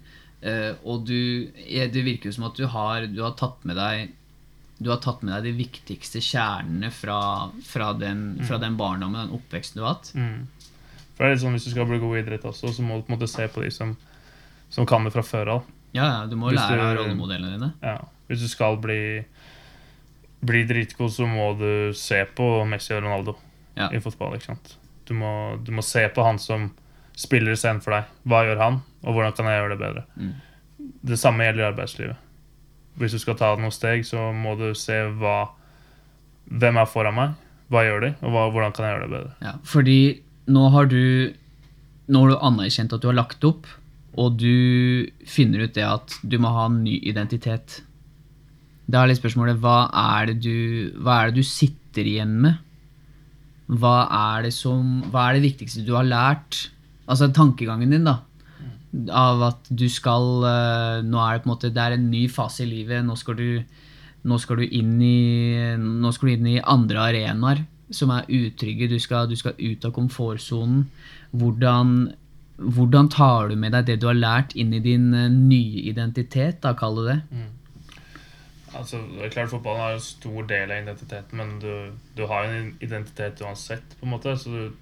Uh, og du, det virker som at du har, du har tatt med deg du har tatt med deg de viktigste kjernene fra, fra, den, fra den barndommen, den oppveksten du har hatt. Mm. For det er litt sånn, Hvis du skal bli god i idrett også, så må du på en måte se på de som, som kan det fra før av. Ja, ja, Du må Hvis lære av rollemodellene dine. Ja. Hvis du skal bli, bli dritgod, så må du se på Messi og Ronaldo Ja. i fotball. ikke sant? Du må, du må se på han som spiller scenen for deg. Hva gjør han, og hvordan kan jeg gjøre det bedre? Mm. Det samme gjelder i arbeidslivet. Hvis du skal ta noen steg, så må du se hva Hvem er foran meg? Hva gjør de, og hva, hvordan kan jeg gjøre det bedre? Ja, fordi nå har du Nå har du anerkjent at du har lagt opp, og du finner ut det at du må ha en ny identitet. Da er litt spørsmålet hva er du, hva er det du sitter igjen med? Hva er, det som, hva er det viktigste du har lært? Altså tankegangen din, da. Av at du skal eh, Nå er det på en måte Det er en ny fase i livet. Nå skal du, nå skal du, inn, i, nå skal du inn i andre arenaer som er utrygge. Du skal, du skal ut av komfortsonen. Hvordan, hvordan tar du med deg det du har lært, inn i din eh, nye identitet, da, kall det det? Altså, det er klart Fotballen har en stor del av identiteten, men du, du har en identitet uansett. på en måte, Så du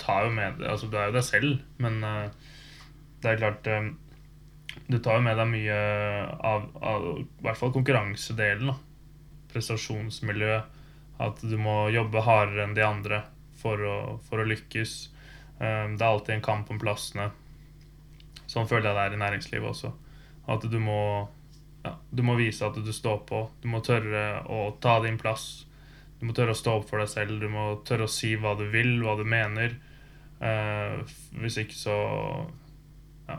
tar jo med altså Du er jo deg selv, men uh, det er klart um, Du tar jo med deg mye av, av i hvert fall konkurransedelen. da. Prestasjonsmiljø. At du må jobbe hardere enn de andre for å, for å lykkes. Um, Det er alltid en kamp om plassene. Sånn føler jeg det er i næringslivet også. At du må ja, Du må vise at du står på. Du må tørre å ta din plass. Du må tørre å stå opp for deg selv. Du må tørre å si hva du vil, hva du mener. Uh, hvis ikke så ja,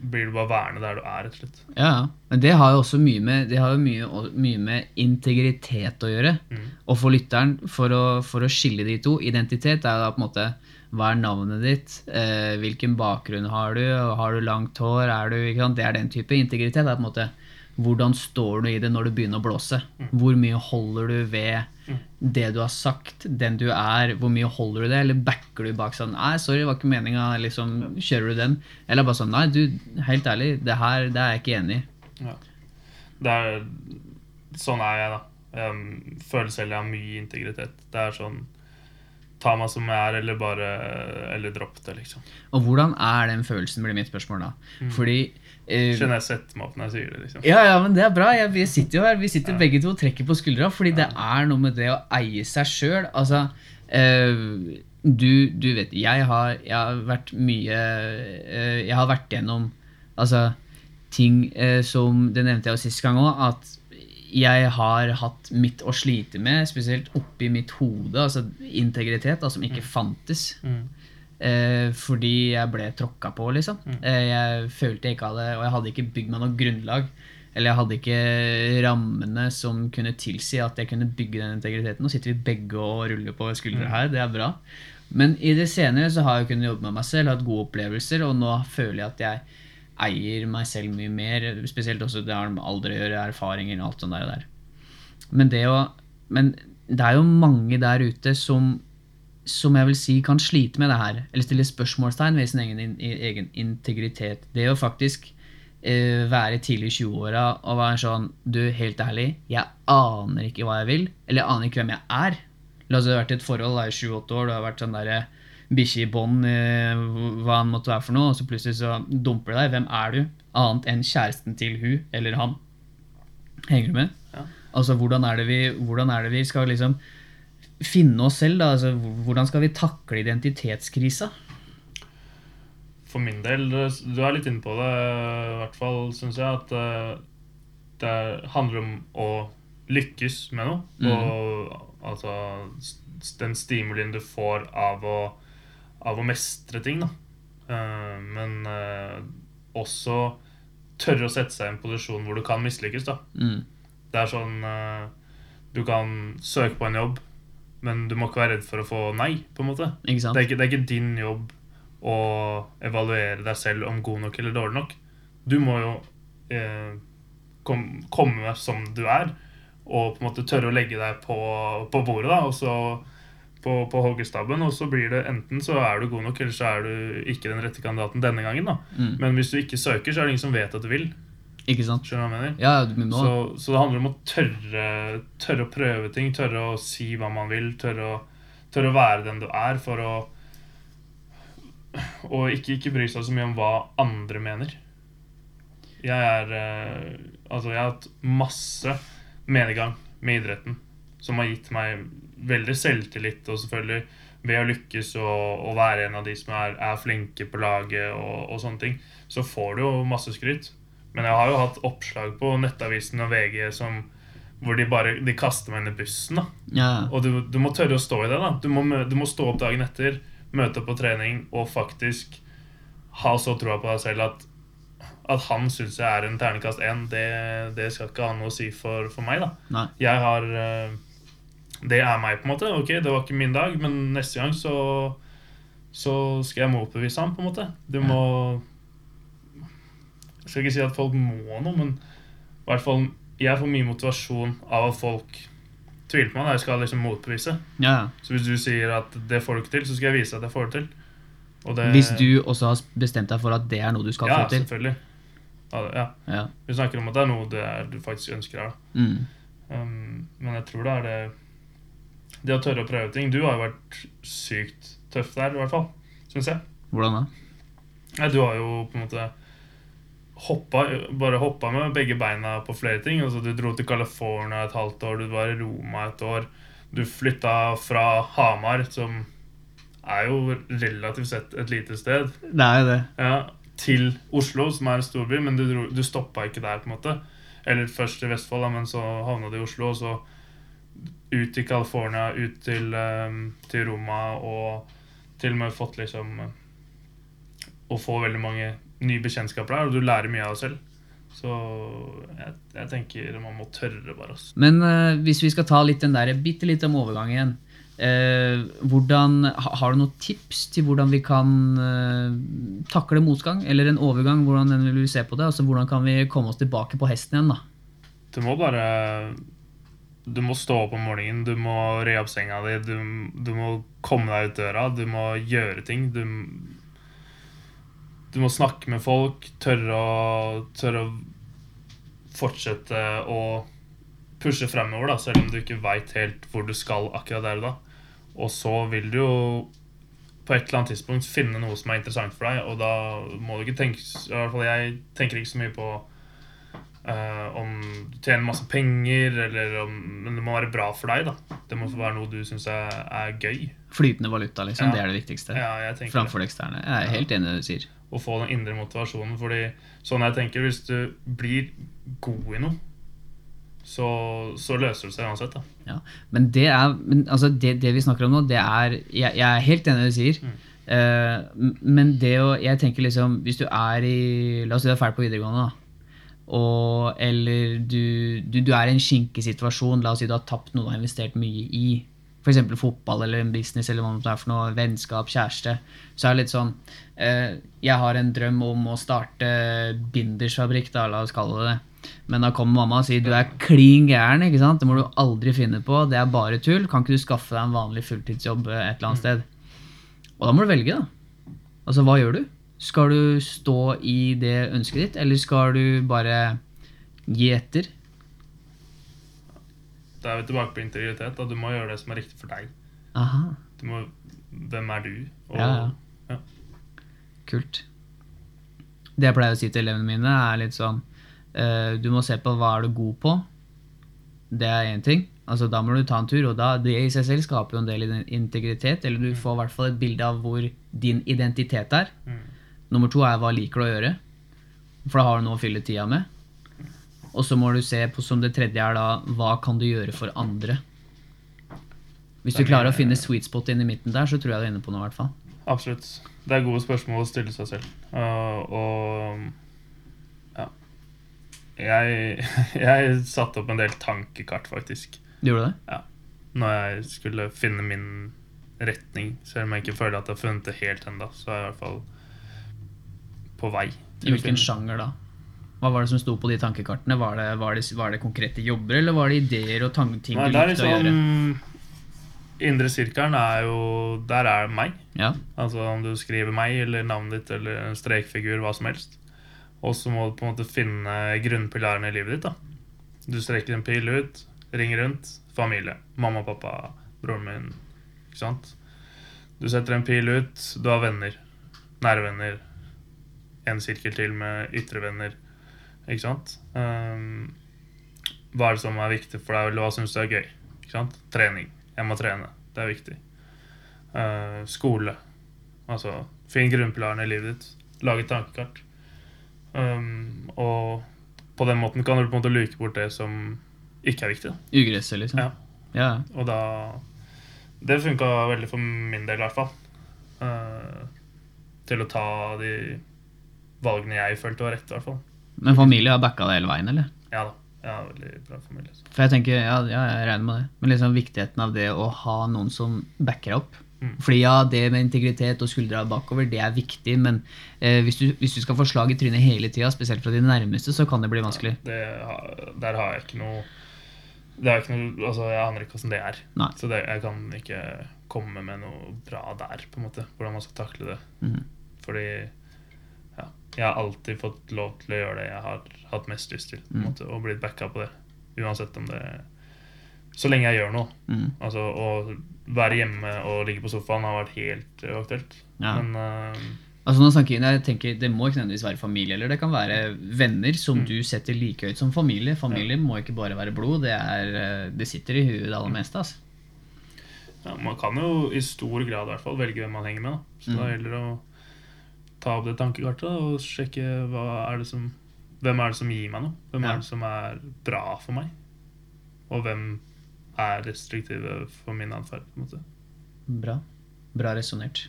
blir du bare værende der du er, rett og slett. Ja, ja. men det har jo også mye med, det har jo mye, mye med integritet å gjøre. Mm. Og for lytteren, for å, for å skille de to Identitet er da på en måte hva er navnet ditt? Eh, hvilken bakgrunn har du? Har du langt hår? Er du? Det er den type. Integritet Det er på en måte hvordan står du i det når det begynner å blåse? Hvor mye holder du ved det du har sagt, den du er? Hvor mye holder du det? Eller backer du bak sånn Nei, sorry, det var ikke meninga. Liksom, kjører du den? Eller bare sånn Nei, du, helt ærlig, det her det er jeg ikke enig i. Ja. Det er, sånn er jeg, da. Jeg føler selv jeg har mye integritet. Det er sånn Ta meg som jeg er, eller bare Eller dropp det, liksom. Og hvordan er den følelsen, blir mitt spørsmål da. Fordi eh, Skjønner jeg sett meg opp når jeg sier det, liksom. Ja, ja, men det er bra. Jeg, vi sitter jo her, vi sitter begge to og trekker på skuldra, fordi det er noe med det å eie seg sjøl. Altså, eh, du, du vet, jeg har, jeg har vært mye eh, Jeg har vært gjennom altså, ting eh, som Det nevnte jeg jo sist gang òg, at jeg har hatt mitt å slite med, spesielt oppi mitt hode, altså integritet, da, som ikke fantes. Mm. Eh, fordi jeg ble tråkka på, liksom. Eh, jeg følte jeg ikke hadde Og jeg hadde ikke bygd meg noe grunnlag. Eller jeg hadde ikke rammene som kunne tilsi at jeg kunne bygge den integriteten. Nå sitter vi begge og ruller på skuldre her, det er bra. Men i det senere så har jeg kunnet jobbe med meg selv, hatt gode opplevelser, og nå føler jeg at jeg eier meg selv mye mer. Spesielt også det har med alder å gjøre, erfaringer og alt sånt der. og der. Men det, å, men det er jo mange der ute som som jeg vil si kan slite med det her, eller stille spørsmålstegn ved sin egen, egen integritet. Det å faktisk eh, være tidlig i 20-åra og være sånn Du, helt ærlig, jeg aner ikke hva jeg vil, eller jeg aner ikke hvem jeg er. La oss si du har vært i et forhold, i 7-8 år, du har vært sånn derre bikkje i bånd, eh, hva han måtte være for noe, og så plutselig så dumper det deg. Hvem er du? Annet enn kjæresten til hun eller han. Henger du med? Ja. Altså, hvordan er det vi, hvordan er det vi skal liksom finne oss selv, da? Altså, hvordan skal vi takle identitetskrisa? For min del, du er litt inne på det, i hvert fall syns jeg, at eh, det handler om å lykkes med noe. Mm. Og altså den stimulien du får av å, av å mestre ting, da. Eh, Men eh, også tørre å sette seg i en posisjon hvor du kan mislykkes, da. Mm. Det er sånn Du kan søke på en jobb, men du må ikke være redd for å få nei, på en måte. Ikke sant? Det er ikke, det er ikke din jobb å evaluere deg selv om god nok eller dårlig nok. Du må jo eh, kom, komme som du er, og på en måte tørre å legge deg på, på bordet, da, og så på, på hoggestabben, og så blir det enten så er du god nok, eller så er du ikke den rette kandidaten denne gangen. da. Mm. Men hvis du ikke søker, så er det ingen som vet at du vil. Ikke sant? Skjønner du hva jeg mener? Ja, Så, så det handler om å tørre, tørre å prøve ting, tørre å si hva man vil, tørre å, tørre å være den du er, for å Og ikke, ikke bry seg så mye om hva andre mener. Jeg er eh, Altså, jeg har hatt masse medgang med idretten som har gitt meg veldig selvtillit, og selvfølgelig ved å lykkes og, og være en av de som er, er flinke på laget og, og sånne ting, så får du jo masse skryt. Men jeg har jo hatt oppslag på Nettavisen og VG som, hvor de bare de kaster meg i bussen. da. Ja. Og du, du må tørre å stå i det. da. Du må, du må stå opp dagen etter, møte opp på trening og faktisk ha så troa på deg selv at, at han syns jeg er en ternekast én, det, det skal ikke ha noe å si for, for meg. da. Nei. Jeg har eh, Det er meg, på en måte. Ok, det var ikke min dag, men neste gang så så skal jeg motbevise ham, på en måte. Du må Jeg skal ikke si at folk må noe, men i hvert fall jeg får mye motivasjon av at folk tviler på meg. Jeg skal liksom motbevise. ja. Så hvis du sier at det får du ikke til, så skal jeg vise at jeg får det til. Og det, Hvis du også har bestemt deg for at det er noe du skal Ja, få til. selvfølgelig. Ja, selvfølgelig. ja. Ja. Vi snakker om at det er noe det er, du faktisk ønsker deg. Mm. Um, men jeg tror det er det Det å tørre å prøve ting. Du har jo vært sykt tøff der, i hvert fall. Syns jeg. Hvordan da? Ja, du har jo på en måte hoppa, bare hoppa med begge beina på flere ting. Altså, du dro til California et halvt år, du var i Roma et år. Du flytta fra Hamar, som er jo relativt sett et lite sted, Det er det. ja, til Oslo, som er en storby, men du, dro- du stoppa ikke der, på en måte. Eller først til Vestfold, da, men så havna du i Oslo, og så ut til California, ut til, eh, til Roma, og til og med fått liksom eh, Å få veldig mange nye bekjentskaper der, og du lærer mye av deg selv. Så jeg, jeg tenker man må tørre, bare. Også. Men uh, hvis vi skal ta litt den der, bitte litt om overgangen uh, hvordan, Har du noen tips til hvordan vi kan uh, takle motgang? Eller en overgang, hvordan vil vi se på det? Altså Hvordan kan vi komme oss tilbake på hesten igjen? da? Du må bare Du må stå opp om morgenen, du må re opp senga di, du, du må komme deg ut døra, du må gjøre ting. Du, du må snakke med folk, tørre å, tørre å fortsette å pushe fremover, da, selv om du ikke veit helt hvor du skal akkurat der og da. Og så vil du jo på et eller annet tidspunkt finne noe som er interessant for deg, og da må du ikke tenke I hvert fall jeg tenker ikke så mye på uh, om du tjener masse penger, eller om Men det må være bra for deg, da. Det må være noe du syns er, er gøy. Flytende valuta, liksom. Ja. Det er det viktigste. Ja, jeg. Framfor det eksterne. Jeg er helt enig i det du sier. Å få den indre motivasjonen. Fordi sånn jeg tenker, hvis du blir god i noe, så, så løser det seg uansett. da. Ja. Men det er men, altså det, det vi snakker om nå, det er Jeg, jeg er helt enig i det du sier. Mm. Uh, men det å Jeg tenker liksom Hvis du er i La oss si du er ferdig på videregående, da. Og, eller du, du, du er i en skinkesituasjon. La oss si du har tapt noe du har investert mye i. F.eks. fotball eller en business eller hva det er for noe, vennskap, kjæreste. Så er det litt sånn eh, Jeg har en drøm om å starte bindersfabrikk, da, la oss kalle det det. Men da kommer mamma og sier du er klin gæren. ikke sant? Det må du aldri finne på. Det er bare tull. Kan ikke du skaffe deg en vanlig fulltidsjobb eh, et eller annet sted? Og da må du velge, da. Altså, hva gjør du? Skal du stå i det ønsket ditt, eller skal du bare gi etter? Da er vi tilbake på integritet. da. Du må gjøre det som er riktig for deg. Aha. Du må, hvem er du? Og, Ja, ja. ja. Kult. Det jeg pleier å si til elevene mine, er litt sånn uh, Du må se på hva er du god på. Det er én ting. Altså, da må du ta en tur, og da, det i seg selv skaper jo en del integritet. Eller du får i hvert fall et bilde av hvor din identitet er. Mm. Nummer to er hva liker du å gjøre. For da har du noe å fylle tida med. Og så må du se på som det tredje er da hva kan du gjøre for andre. Hvis du klarer å finne sweet spot inn i midten der, så tror jeg du er inne på noe. i hvert fall. Absolutt. Det er gode spørsmål å stille seg selv. Uh, og ja. Jeg, jeg satte opp en del tankekart, faktisk. Du gjorde det? Når jeg skulle finne min retning. Selv om jeg ikke føler at jeg har funnet det helt ennå, så er jeg i hvert fall på vei. I hvilken sjanger da? Hva var det som sto på de tankekartene? Var det, var det, var det konkrete jobber, eller var det ideer og ting du likte liksom, å gjøre? Indre sirkelen er jo Der er det meg. Ja. Altså om du skriver meg eller navnet ditt eller en strekfigur, hva som helst. Og så må du på en måte finne grunnpilarene i livet ditt. da. Du strekker en pil ut, ringer rundt. Familie. Mamma, pappa, broren min. Ikke sant? Du setter en pil ut, du har venner. Nære venner. En sirkel til med ytre venner. Ikke sant? Um, hva er det som er viktig for deg, eller hva syns du er gøy? Ikke sant? Trening. Jeg må trene. Det er viktig. Uh, skole. Altså, finn grunnpilaren i livet ditt. Lag et tankekart. Um, og på den måten kan du på en måte luke bort det som ikke er viktig. Ugresset, liksom. Ja. ja. Og da Det funka veldig for min del, i hvert fall. Uh, til å ta de valgene jeg følte var rett, i hvert fall. Men familie har backa deg hele veien, eller? Ja da. Jeg har veldig bra familie. Så. For jeg tenker, ja, ja, jeg regner med det. Men liksom viktigheten av det å ha noen som backer deg opp. Mm. Fordi ja, det med integritet og skuldra bakover, det er viktig, men eh, hvis, du, hvis du skal få slag i trynet hele tida, spesielt fra de nærmeste, så kan det bli vanskelig. Det, der har jeg ikke noe det er ikke noe, altså Jeg aner ikke åssen det er. Nei. Så det, jeg kan ikke komme med noe bra der, på en måte. Hvordan man skal takle det. Mm. Fordi ja, jeg har alltid fått lov til å gjøre det jeg har hatt mest lyst til. Mm. måte, Og blitt backa på det. Uansett om det Så lenge jeg gjør noe. Mm. Altså Å være hjemme og ligge på sofaen har vært helt uaktuelt. Ja. Men uh, Altså nå snakker jeg, tenker, Det må ikke nødvendigvis være familie, eller det kan være venner som Mm. du setter like høyt som familie. Familie må ikke bare være blod, det, er, eh, det sitter i huet det aller meste. Altså. ja, man kan jo i stor grad i hvert fall velge hvem man henger med. Da. Så Mm. da gjelder det å ta opp det tankekartet og sjekke er det som hvem er det som gir meg noe? Hvem Ja. er det som er bra for meg? Og hvem er restriktive for min atferd? Bra. Bra resonnert.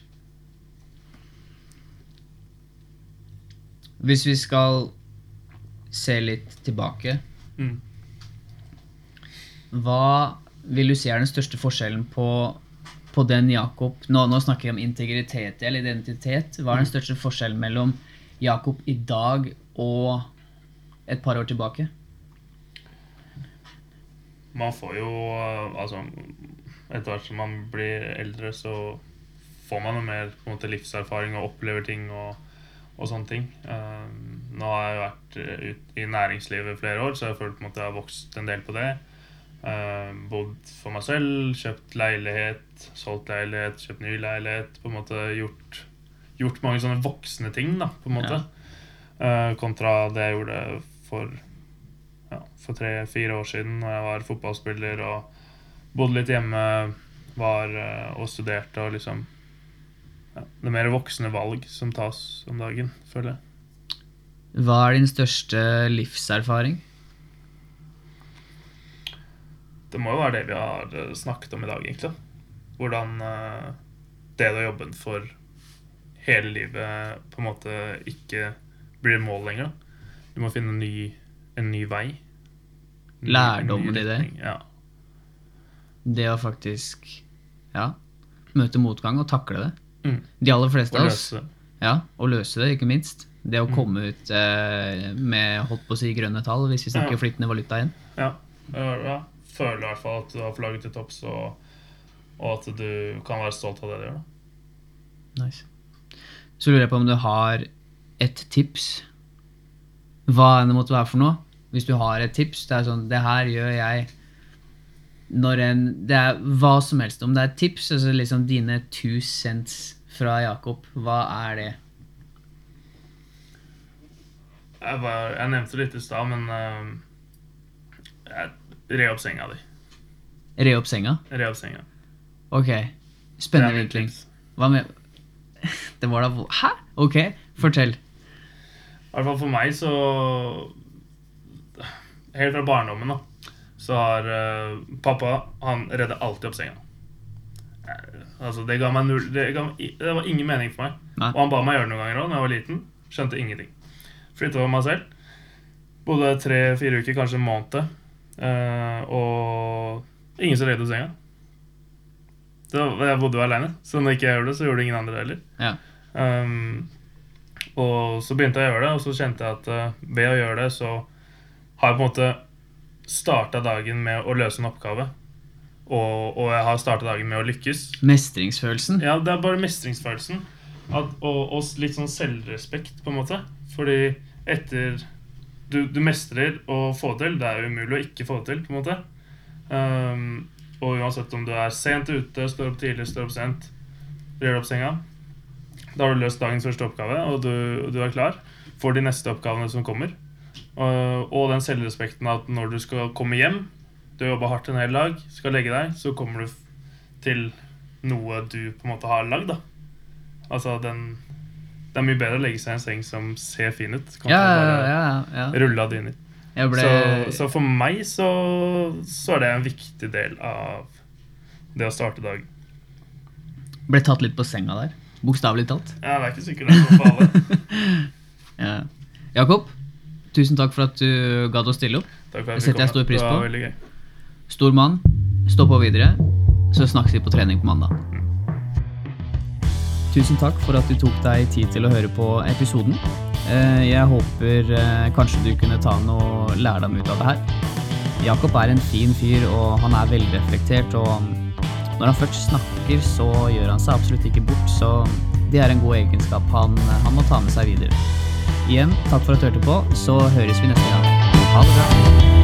Hvis vi skal se litt tilbake, Mm. hva vil du si er den største forskjellen på, på den Jakob nå, nå snakker jeg om integritet eller identitet. Hva er den største forskjellen mellom Jakob i dag og et par år tilbake? Man får jo Altså, etter hvert som man blir eldre, så får man jo mer på en måte, livserfaring og opplever ting og, og sånne ting. Um, nå har jeg vært eh, ut i næringslivet i flere år, så jeg føler på en måte jeg har vokst en del på det. Eh, bodd for meg selv, kjøpt leilighet, solgt leilighet, kjøpt ny leilighet. På en måte gjort, gjort mange sånne voksne ting, da, på en måte. Eh, kontra det jeg gjorde for ja, for tre-fire år siden når jeg var fotballspiller og bodde litt hjemme var, eh, og studerte og liksom ja, Det er mer voksne valg som tas om dagen, føler jeg. Hva er din største livserfaring? Det må jo være det vi har eh, snakket om i dag, egentlig. Hvordan eh, det du har jobbet for hele livet, på en måte ikke blir mål lenger. Du må finne en ny, en ny vei. Ny- i det? Ja. Det å faktisk ja, møte motgang og takle det. Mm. De aller fleste av oss. det. Ja, og løse det, ikke minst. Det å Mm. komme ut eh, med holdt på å si grønne tall, hvis vi snakker Ja. flytende valuta igjen. Ja. ja. ja. Føler i hvert fall at du har flagget til topps, og, og at du kan være stolt av det du gjør. da. Nice. Så lurer jeg på om du har et tips. Hva enn det måtte være for noe. Hvis du har et tips, det er sånn Det her gjør jeg når en Det er hva som helst. Om det er et tips, altså liksom dine two cents fra Jakob, hva er det? Jeg, bare, jeg nevnte det litt i stad, men uh, Re opp senga di. Re opp senga? Re opp senga. Ok. Spennende vinkling. Hva med Det var da Hæ? Ok, fortell. I hvert fall for meg så Helt fra barndommen, da, så har uh, pappa Han redder alltid opp senga. Eh, altså, det ga meg null det, ga, meg det var ingen mening for meg. Nei. Og han ba meg gjøre det noen ganger òg, da jeg var liten. Skjønte ingenting. Flytta over meg selv. Bodde tre-fire uker, kanskje en måned. Eh, og ingen som redde senga. Det jeg bodde jo aleine, så når ikke jeg gjorde det, så gjorde ingen andre det heller. Ja. Um, og så begynte jeg å gjøre det, og så kjente jeg at uh, ved å gjøre det, så har jeg på en måte starta dagen med å løse en oppgave. Og, og jeg har starta dagen med å lykkes. Mestringsfølelsen. Ja, det er bare mestringsfølelsen. At, og, og litt sånn selvrespekt, på en måte. Fordi etter Du, du mestrer å få til. Det er jo umulig å ikke få til, på en måte. Um, og uansett om du er sent ute, står opp tidlig, står opp sent, gjør opp senga, da har du løst dagens første oppgave, og du, du er klar for de neste oppgavene som kommer. Og, og den selvrespekten at når du skal komme hjem, du har jobba hardt en hel dag, skal legge deg, så kommer du til noe du på en måte har lagd. da. Altså, den Det er mye bedre å legge seg i en seng som ser fin ut, kontra Ja, ja, bare ja, ja. rulle av dyner. Ble Så, så for meg så, så er det en viktig del av det å starte dagen. ble tatt litt på senga der. Bokstavelig talt. Ja, det er ikke sikkert det er noe for. Ja. Jakob, tusen takk for at du gadd å stille opp. Takk for at Det setter jeg stor pris på. Stor mann, stå på videre. Så snakkes vi på trening på mandag. Tusen takk for at du tok deg tid til å høre på episoden. Eh, Jeg håper eh, kanskje du kunne ta noe lærdom ut av det her. Jakob er en fin fyr, og han er velreflektert. Og når han først snakker, så gjør han seg absolutt ikke bort. Så det er en god egenskap han, han må ta med seg videre. Igjen, takk for at du hørte på. Så høres vi neste gang. Ha det bra.